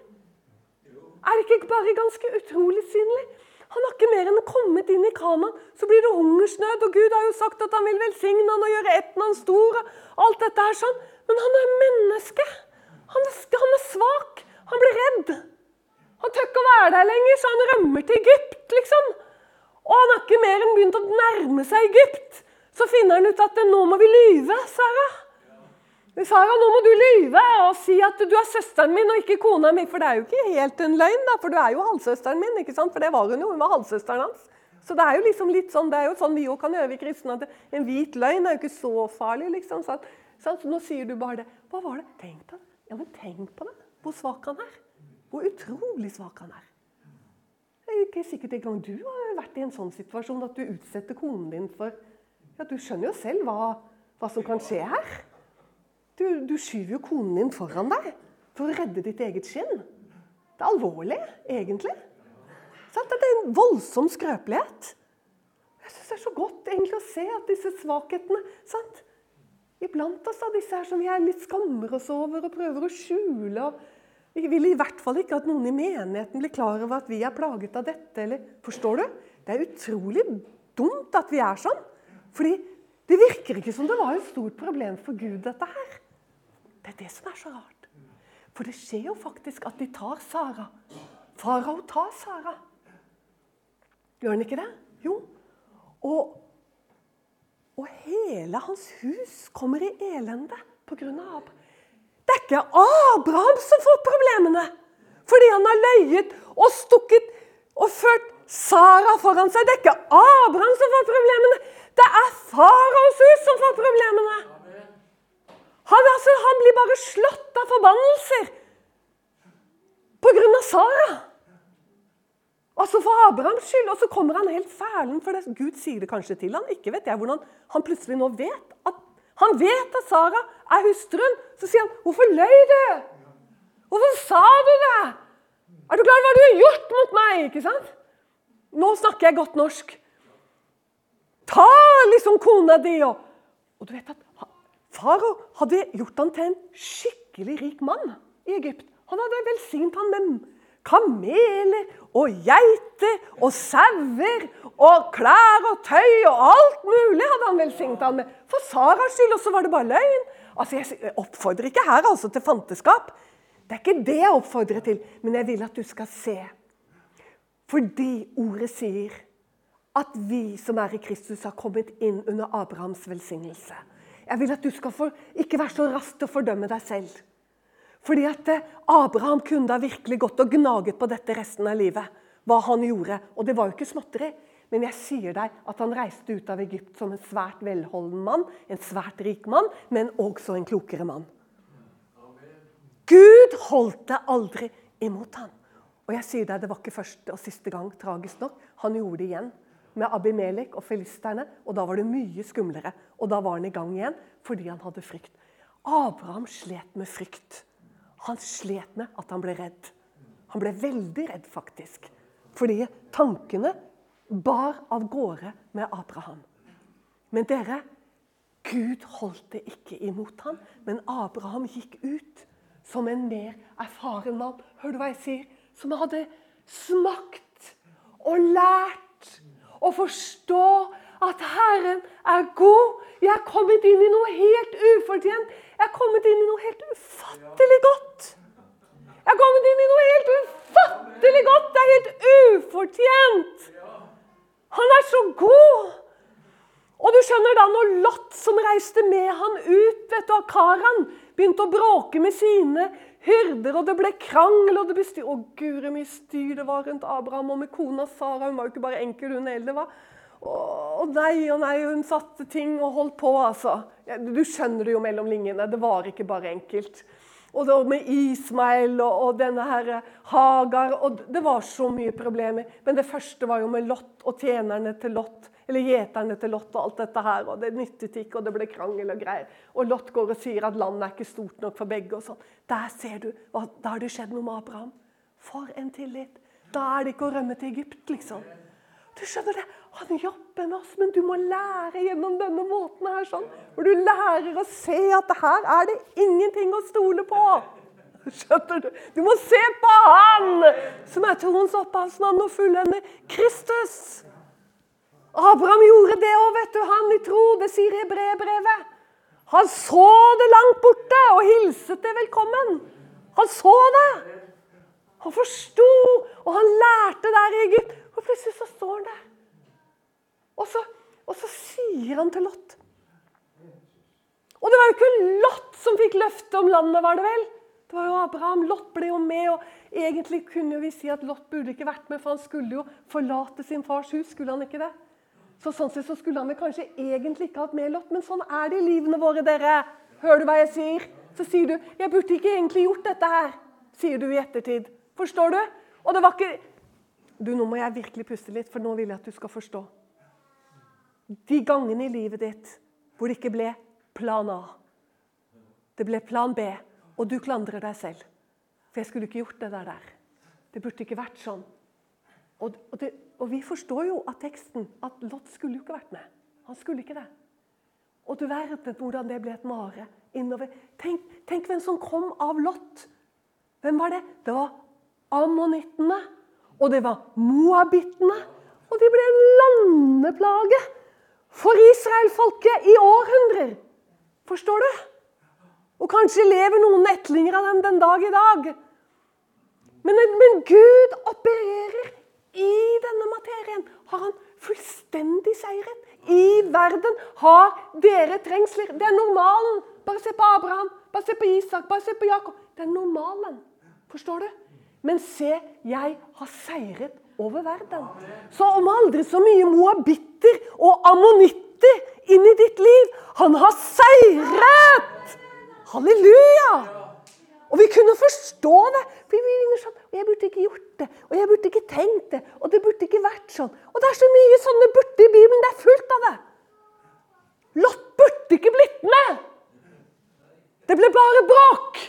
Er det ikke bare ganske utrolig synlig? Han har ikke mer enn kommet inn i Kanan, så blir det hungersnød. Og Gud har jo sagt at han vil velsigne han og gjøre etten hans stor. og alt dette er sånn. Men han er menneske. Han er, han er svak. Han blir redd. Han tør ikke å være der lenger, så han rømmer til Egypt, liksom. Og han har ikke mer enn begynt å nærme seg Egypt. Så finner han ut at nå må vi lyve, Sara. Sara, nå må du lyve og si at du er søsteren min og ikke kona mi. For det er jo ikke helt en løgn, da, for du er jo halvsøsteren min. ikke sant? For det var hun jo. Hun var halvsøsteren hans. Så det er jo liksom litt sånn, det er jo sånn vi òg kan gjøre, vi kristne. at En hvit løgn er jo ikke så farlig. liksom. Så, så nå sier du bare det. Hva var det? Tenk på det. Ja, men tenk på det. Hvor svak han er. Hvor utrolig svak han er. Det er ikke sikkert engang du har vært i en sånn situasjon at du utsetter konen din for ja, Du skjønner jo selv hva, hva som kan skje her. Du, du skyver jo konen din foran deg for å redde ditt eget skinn. Det er alvorlig, egentlig. Det er en voldsom skrøpelighet. Jeg syns det er så godt egentlig å se at disse svakhetene sant? Iblant oss av disse her som vi er litt skammer oss over og prøver å skjule. Vi vil i hvert fall ikke at noen i menigheten blir klar over at vi er plaget av dette. Eller, forstår du? Det er utrolig dumt at vi er sånn. Fordi det virker ikke som det var et stort problem for Gud, dette her. Det er det som er så rart. For det skjer jo faktisk at de tar Sara. Farao tar Sara. Gjør han ikke det? Jo. Og, og hele hans hus kommer i elende pga. Abraham. Det er ikke Abraham som får problemene fordi han har løyet og stukket og ført Sara foran seg. Det er ikke Abraham som får problemene. Det er faraos hus som får problemene. Han, altså, han blir bare slått av forbannelser pga. Sara. Altså for Abrahams skyld. Og så kommer han helt fælen, for det. Gud sier det kanskje til han. Ikke vet jeg hvordan han plutselig nå vet at han vet at Sara er hustruen. Så sier han, 'Hvorfor løy du? Hvorfor sa du det?' 'Er du klar over hva du har gjort mot meg?' Ikke sant? Nå snakker jeg godt norsk. Ta liksom kona di og Og du vet at Farao hadde gjort han til en skikkelig rik mann i Egypt. Han hadde velsignet han med kameler og geiter og sauer og klær og tøy og alt mulig hadde han velsignet han med. For Saras skyld, og så var det bare løgn. Altså, Jeg oppfordrer ikke her altså til fanteskap. Det er ikke det jeg oppfordrer til, men jeg vil at du skal se. Fordi ordet sier at vi som er i Kristus, har kommet inn under Abrahams velsignelse. Jeg vil at du skal få, ikke være så rask til å fordømme deg selv. Fordi at eh, Abraham kunne da virkelig gått og gnaget på dette resten av livet. Hva han gjorde. Og det var jo ikke småtteri. Men jeg sier deg at han reiste ut av Egypt som en svært velholden mann, en svært rik mann, men også en klokere mann. Gud holdt det aldri imot ham. Og jeg sier deg, Det var ikke første og siste gang, tragisk nok. Han gjorde det igjen med Abimelek og filisterne. Og da var det mye skumlere. Og da var han i gang igjen fordi han hadde frykt. Abraham slet med frykt. Han slet med at han ble redd. Han ble veldig redd, faktisk. Fordi tankene bar av gårde med Abraham. Men dere, Gud holdt det ikke imot ham, men Abraham gikk ut som en mer erfaren mann. Hører du hva jeg sier? Som hadde smakt og lært å forstå at Herren er god. Jeg er kommet inn i noe helt ufortjent. Jeg er kommet inn i noe helt ufattelig godt. Jeg er kommet inn i noe helt ufattelig godt. Det er helt ufortjent. Han er så god. Og du skjønner da, når Lot, som reiste med han ut vet du, av Karan, begynte å bråke med sine hyrder, og det ble krangel og det ble styr Å, guri mye styr det var rundt Abraham og med kona Sara. Hun var jo ikke bare enkel, hun heller. var. Og nei og nei, hun satte ting og holdt på, altså. Du skjønner det jo mellom linjene. Det var ikke bare enkelt. Og det med Ismael og, og denne her Hagar og Det var så mye problemer. Men det første var jo med Lot og tjenerne til Lot eller gjeterne til Lot og alt dette her. og Det nyttet ikke, og det ble krangel og greier. Og Lot går og sier at landet er ikke stort nok for begge. og sånn. Der ser du, Da har det skjedd noe med Abraham. For en tillit. Da er det ikke å rømme til Egypt, liksom. Du skjønner det? Han jobber med oss, men du må lære gjennom denne måten her. sånn. Hvor du lærer å se at her er det ingenting å stole på. Skjønner du? Du må se på Han som er troens opphavsmann og fullender Kristus. Abraham gjorde det òg, vet du. Han i tro. Det sier Hebrebrevet. Han så det langt borte og hilset det velkommen. Han så det. Han forsto, og han lærte der i Egypt. Og plutselig så står han der. Og så, og så sier han til Lot Og det var jo ikke Lot som fikk løftet om landet, var det vel? Det var jo Abraham. Lot ble jo med. og Egentlig kunne vi si at Lot burde ikke vært med, for han skulle jo forlate sin fars hus. skulle han ikke det? Så sånn sett så skulle han kanskje egentlig ikke hatt med Lot, men sånn er det i livene våre, dere. Hører du hva jeg sier? Så sier du 'Jeg burde ikke egentlig gjort dette her', sier du i ettertid. Forstår du? Og det var ikke Du, nå må jeg virkelig puste litt, for nå vil jeg at du skal forstå. De gangene i livet ditt hvor det ikke ble plan A, det ble plan B, og du klandrer deg selv. For jeg skulle ikke gjort det der. Det burde ikke vært sånn. Og, og, det, og, vi forstår jo av teksten at Lot skulle jo ikke vært med. Han skulle ikke det. Og du verden hvordan det ble et mare innover. Tenk, tenk, hvem som kom av Lot. Hvem var det? Det var ammonittene. Og det var moabittene. Og de ble en landeplage for israelfolket i århundrer. Forstår du? Og kanskje lever noen etlinger av dem den dag i dag. Men, men Gud opererer har han fullstendig seiret. I verden har dere trengsler. Det er normalen. Bare se på Abraham, bare se på Isak, bare se på Jakob. Det er normalen. Forstår du? Men se, jeg har seiret over verden. Så om aldri så mye moabitter og ammonitter inn i ditt liv Han har seiret! Halleluja! Og vi kunne forstå det. For vi sånn, og Jeg burde ikke gjort det, og jeg burde ikke tenkt det, og det burde ikke vært sånn. Og det er så mye sånne burde i Bibelen. Det er fullt av det. Lott burde ikke blitt med. Det ble bare bråk.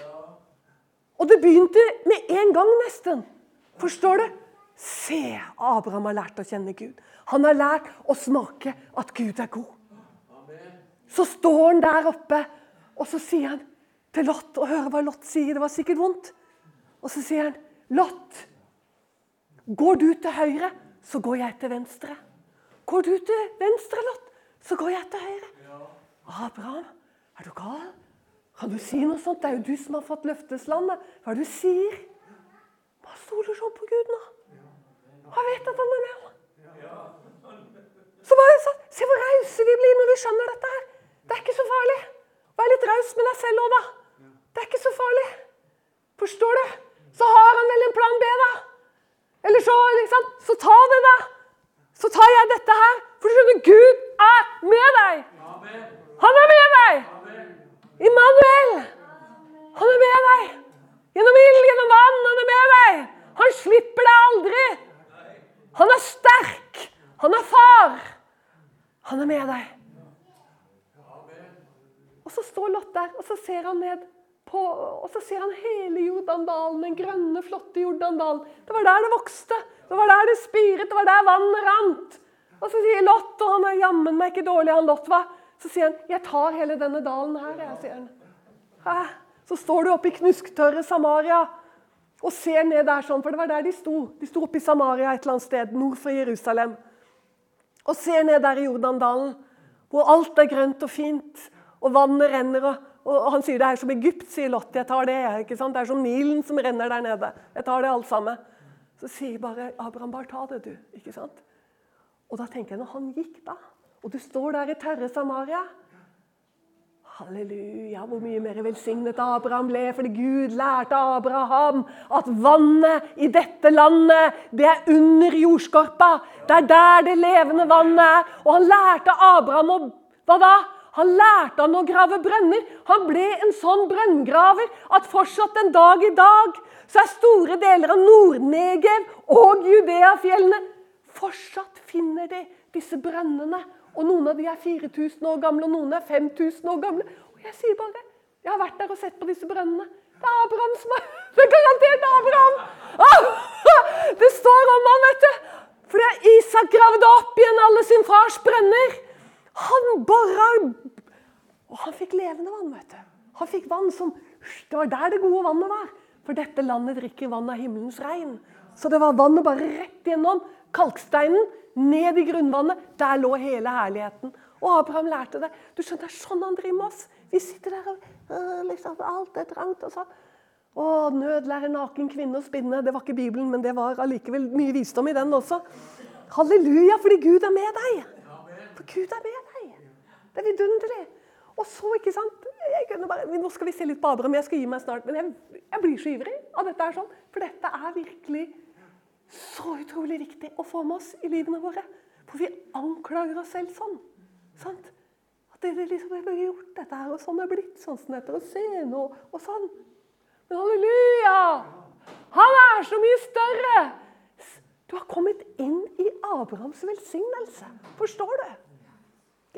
Og det begynte med en gang, nesten. Forstår du? Se, Abraham har lært å kjenne Gud. Han har lært å smake at Gud er god. Så står han der oppe, og så sier han til Lot og høre hva Lot sier. Det var sikkert vondt. Og så sier han, 'Lot, går du til høyre, så går jeg til venstre.' 'Går du til venstre, Lot, så går jeg til høyre.' Abraham, er du gal? Kan du si noe sånt? Det er jo du som har fått løfteslandet. Hva er det du sier? Hva stoler sånn på Gud nå? Han vet at han er med. Så var det sånn, Se hvor rause vi blir når vi skjønner dette her. Det er ikke så farlig. Vær litt raus med deg selv òg, da. Det er ikke så farlig. Forstår du? Så har han vel en plan B, da. Eller så liksom, Så ta det, da. Så tar jeg dette her. For du skjønner, Gud er med deg. Han er med deg. Immanuel. Han er med deg. Gjennom ild, gjennom vann. Han er med deg. Han slipper deg aldri. Han er sterk. Han er far. Han er med deg. Og så står Lot der, og så ser han ned på, og så ser han hele Jordandalen, den grønne, flotte Jordandalen. Det var der det vokste, det var der det spiret, det var der vannet rant. Og så sier Lot, og han er jammen meg ikke dårlig, han Lot hva? Så sier han, 'Jeg tar hele denne dalen her', jeg, sier han. Hæ? Så står du oppe i knusktørre Samaria. Og ser ned der sånn, for det var der de sto. De sto oppe i Samaria et eller annet sted nord for Jerusalem. Og ser ned der i Jordandalen, hvor alt er grønt og fint, og vannet renner. og og Han sier det er som Egypt, sier Lot. Jeg tar det. ikke sant? Det er som Nilen som renner der nede. Jeg tar det alt sammen. Så sier bare Abraham, bare ta det, du. ikke sant? Og da tenker jeg, når han gikk da, og du står der i tørre Samaria Halleluja, hvor mye mer velsignet Abraham ble, fordi Gud lærte Abraham at vannet i dette landet, det er under jordskorpa. Det er der det levende vannet er. Og han lærte Abraham å Hva da? Han lærte han å grave brønner. Han ble en sånn brønngraver at fortsatt en dag i dag så er store deler av Nord-Negev og Judeafjellene Fortsatt finner de disse brønnene og noen av de er 4000 år gamle, og noen er 5000 år gamle. Og jeg sier bare Jeg har vært der og sett på disse brønnene. Det er Abraham som er Det er garantert Abraham! Ah, det står om han, vet du. Fordi Isak gravde opp igjen alle sin fars brønner. Han bora Og han fikk levende vann, vet du. Han fikk vann som Det var der det gode vannet var. For dette landet drikker vann av himmelens regn. Så det var vannet bare rett gjennom kalksteinen ned i grunnvannet. Der lå hele herligheten. Og Abraham lærte det. Du skjønner, Det er sånn han driver med oss. Vi sitter der og øh, liksom, Alt er trangt. og så. Å, nød lærer naken kvinne å spinne. Det var ikke Bibelen, men det var allikevel mye visdom i den også. Halleluja, fordi Gud er med deg. For Gud er med deg. Det er vidunderlig. Og så, ikke sant bare, Nå skal vi se litt på Abraham, jeg skal gi meg snart. Men jeg, jeg blir så ivrig av dette. her sånn, For dette er virkelig så utrolig viktig å få med oss i livene våre. For vi anklager oss selv sånn. Sant? At det liksom har gjort dette her, og sånn er blitt. Sånn som dette, og se nå, og sånn. Men halleluja! Han er så mye større! Du har kommet inn i Abrahams velsignelse. Forstår du?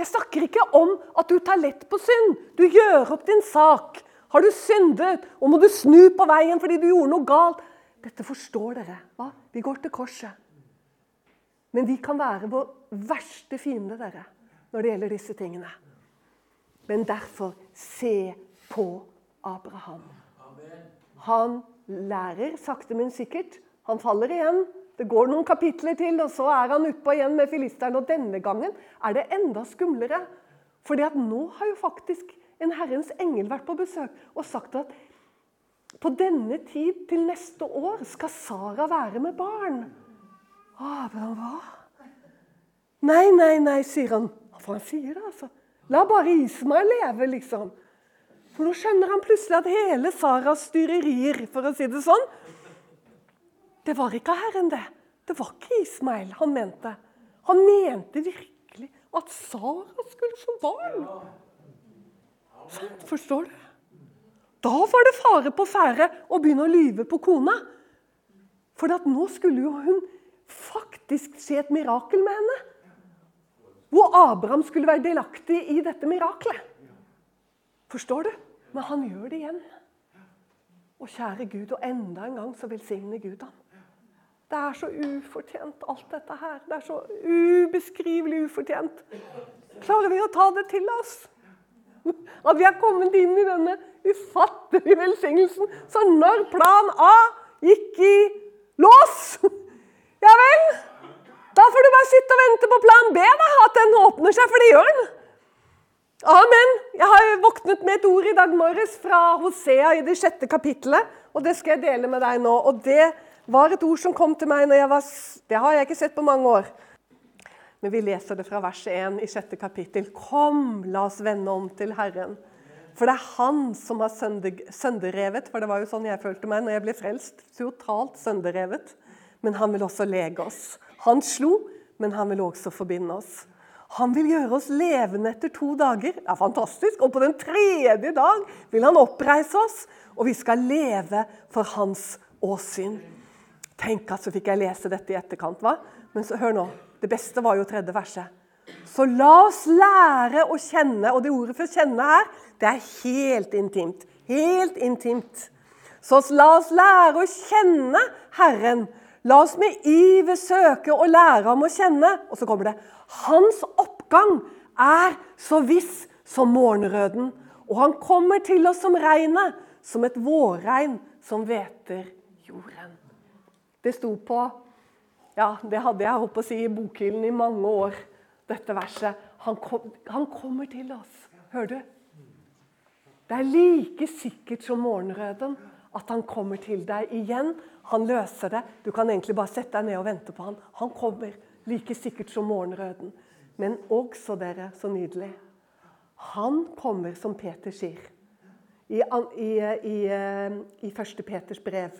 Jeg snakker ikke om at du tar lett på synd. Du gjør opp din sak. Har du syndet, og må du snu på veien fordi du gjorde noe galt, dette forstår dere. Hva? Vi går til korset. Men vi kan være vår verste fiende dere, når det gjelder disse tingene. Men derfor se på Abraham. Han lærer sakte, men sikkert. Han faller igjen. Det går noen kapitler til, og så er han utpå igjen med filisteren. Og denne gangen er det enda skumlere. Fordi at nå har jo faktisk en Herrens engel vært på besøk og sagt at på denne tid til neste år skal Sara være med barn. Abraham hva? Nei, nei, nei, sier han. For han sier det, altså. La bare Ismael leve, liksom. For nå skjønner han plutselig at hele Saras styrerier, for å si det sånn Det var ikke Herren, det. Det var ikke Ismael han mente. Han mente virkelig at Sara skulle få barn. Sånn, forstår du? Da var det fare på ferde å begynne å lyve på kona. For nå skulle jo hun faktisk se et mirakel med henne. Hvor Abraham skulle være delaktig i dette miraklet. Forstår du? Men han gjør det igjen. Og kjære Gud, og enda en gang så velsigner Gud ham. Det er så ufortjent, alt dette her. Det er så ubeskrivelig ufortjent. Klarer vi å ta det til oss? At vi er kommet inn i denne ufattelige velsignelsen. Så når plan A gikk i lås, ja vel Da får du bare sitte og vente på plan B, da, at den åpner seg, for det gjør den. Amen. Jeg har våknet med et ord i dag morges fra Hosea i det sjette kapittelet. Og det skal jeg dele med deg nå. Og det var et ord som kom til meg når jeg var Det har jeg ikke sett på mange år. Men vi leser det fra vers 1 i sjette kapittel. Kom, la oss vende om til Herren. For det er han som har sønderrevet. For det var jo sånn jeg følte meg når jeg ble frelst. Totalt sønderrevet. Men han vil også lege oss. Han slo, men han vil også forbinde oss. Han vil gjøre oss levende etter to dager. Det er fantastisk. Og på den tredje dag vil han oppreise oss, og vi skal leve for hans åsyn. Tenk at så fikk jeg lese dette i etterkant. hva? Men så hør nå. Det beste var jo tredje verset. Så la oss lære å kjenne, og det ordet for kjenne her, det er helt intimt. Helt intimt. Så la oss lære å kjenne Herren. La oss med iver søke å lære ham å kjenne. Og så kommer det Hans oppgang er så viss som morgenrøden. Og han kommer til oss som regnet, som et vårregn som hveter jorden. Det sto på Ja, det hadde jeg håpet å si i bokhyllen i mange år, dette verset. Han, kom, han kommer til oss. Hører du? Det er like sikkert som morgenrøden at han kommer til deg igjen. Han løser det. Du kan egentlig bare sette deg ned og vente på han. Han kommer like sikkert som morgenrøden. Men også, dere, så nydelig Han kommer som Peter sier i, i, i, i første Peters brev.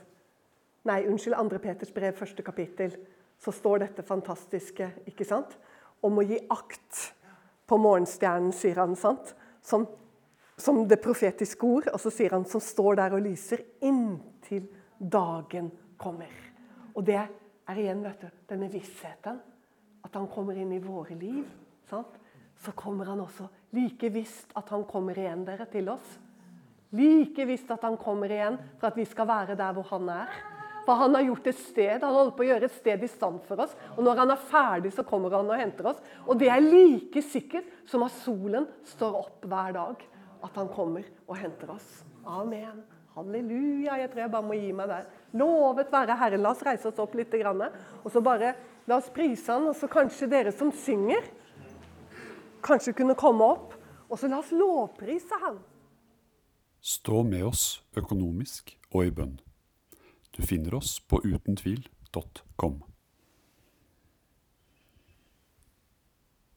Nei, unnskyld, 2. Peters brev, første kapittel. Så står dette fantastiske, ikke sant? Om å gi akt på morgenstjernen, sier han. sant? Som som det profetiske ord. Og så sier han som står der og lyser inntil dagen kommer. Og det er igjen vet du, denne vissheten. At han kommer inn i våre liv. Sant? Så kommer han også like visst at han kommer igjen dere til oss. Like visst at han kommer igjen for at vi skal være der hvor han er. For han har gjort et sted, han holder på å gjøre et sted i stand for oss. Og når han er ferdig, så kommer han og henter oss. Og det er like sikkert som at solen står opp hver dag at han kommer og henter oss. Amen. Halleluja. Jeg tror jeg bare må gi meg der. Lovet være Herren. La oss reise oss opp litt. Og så bare la oss prise Han. Og så kanskje dere som synger, kanskje kunne komme opp. Og så la oss lovprise Han. Stå med oss økonomisk og i bønn. Du finner oss på utentvil.com.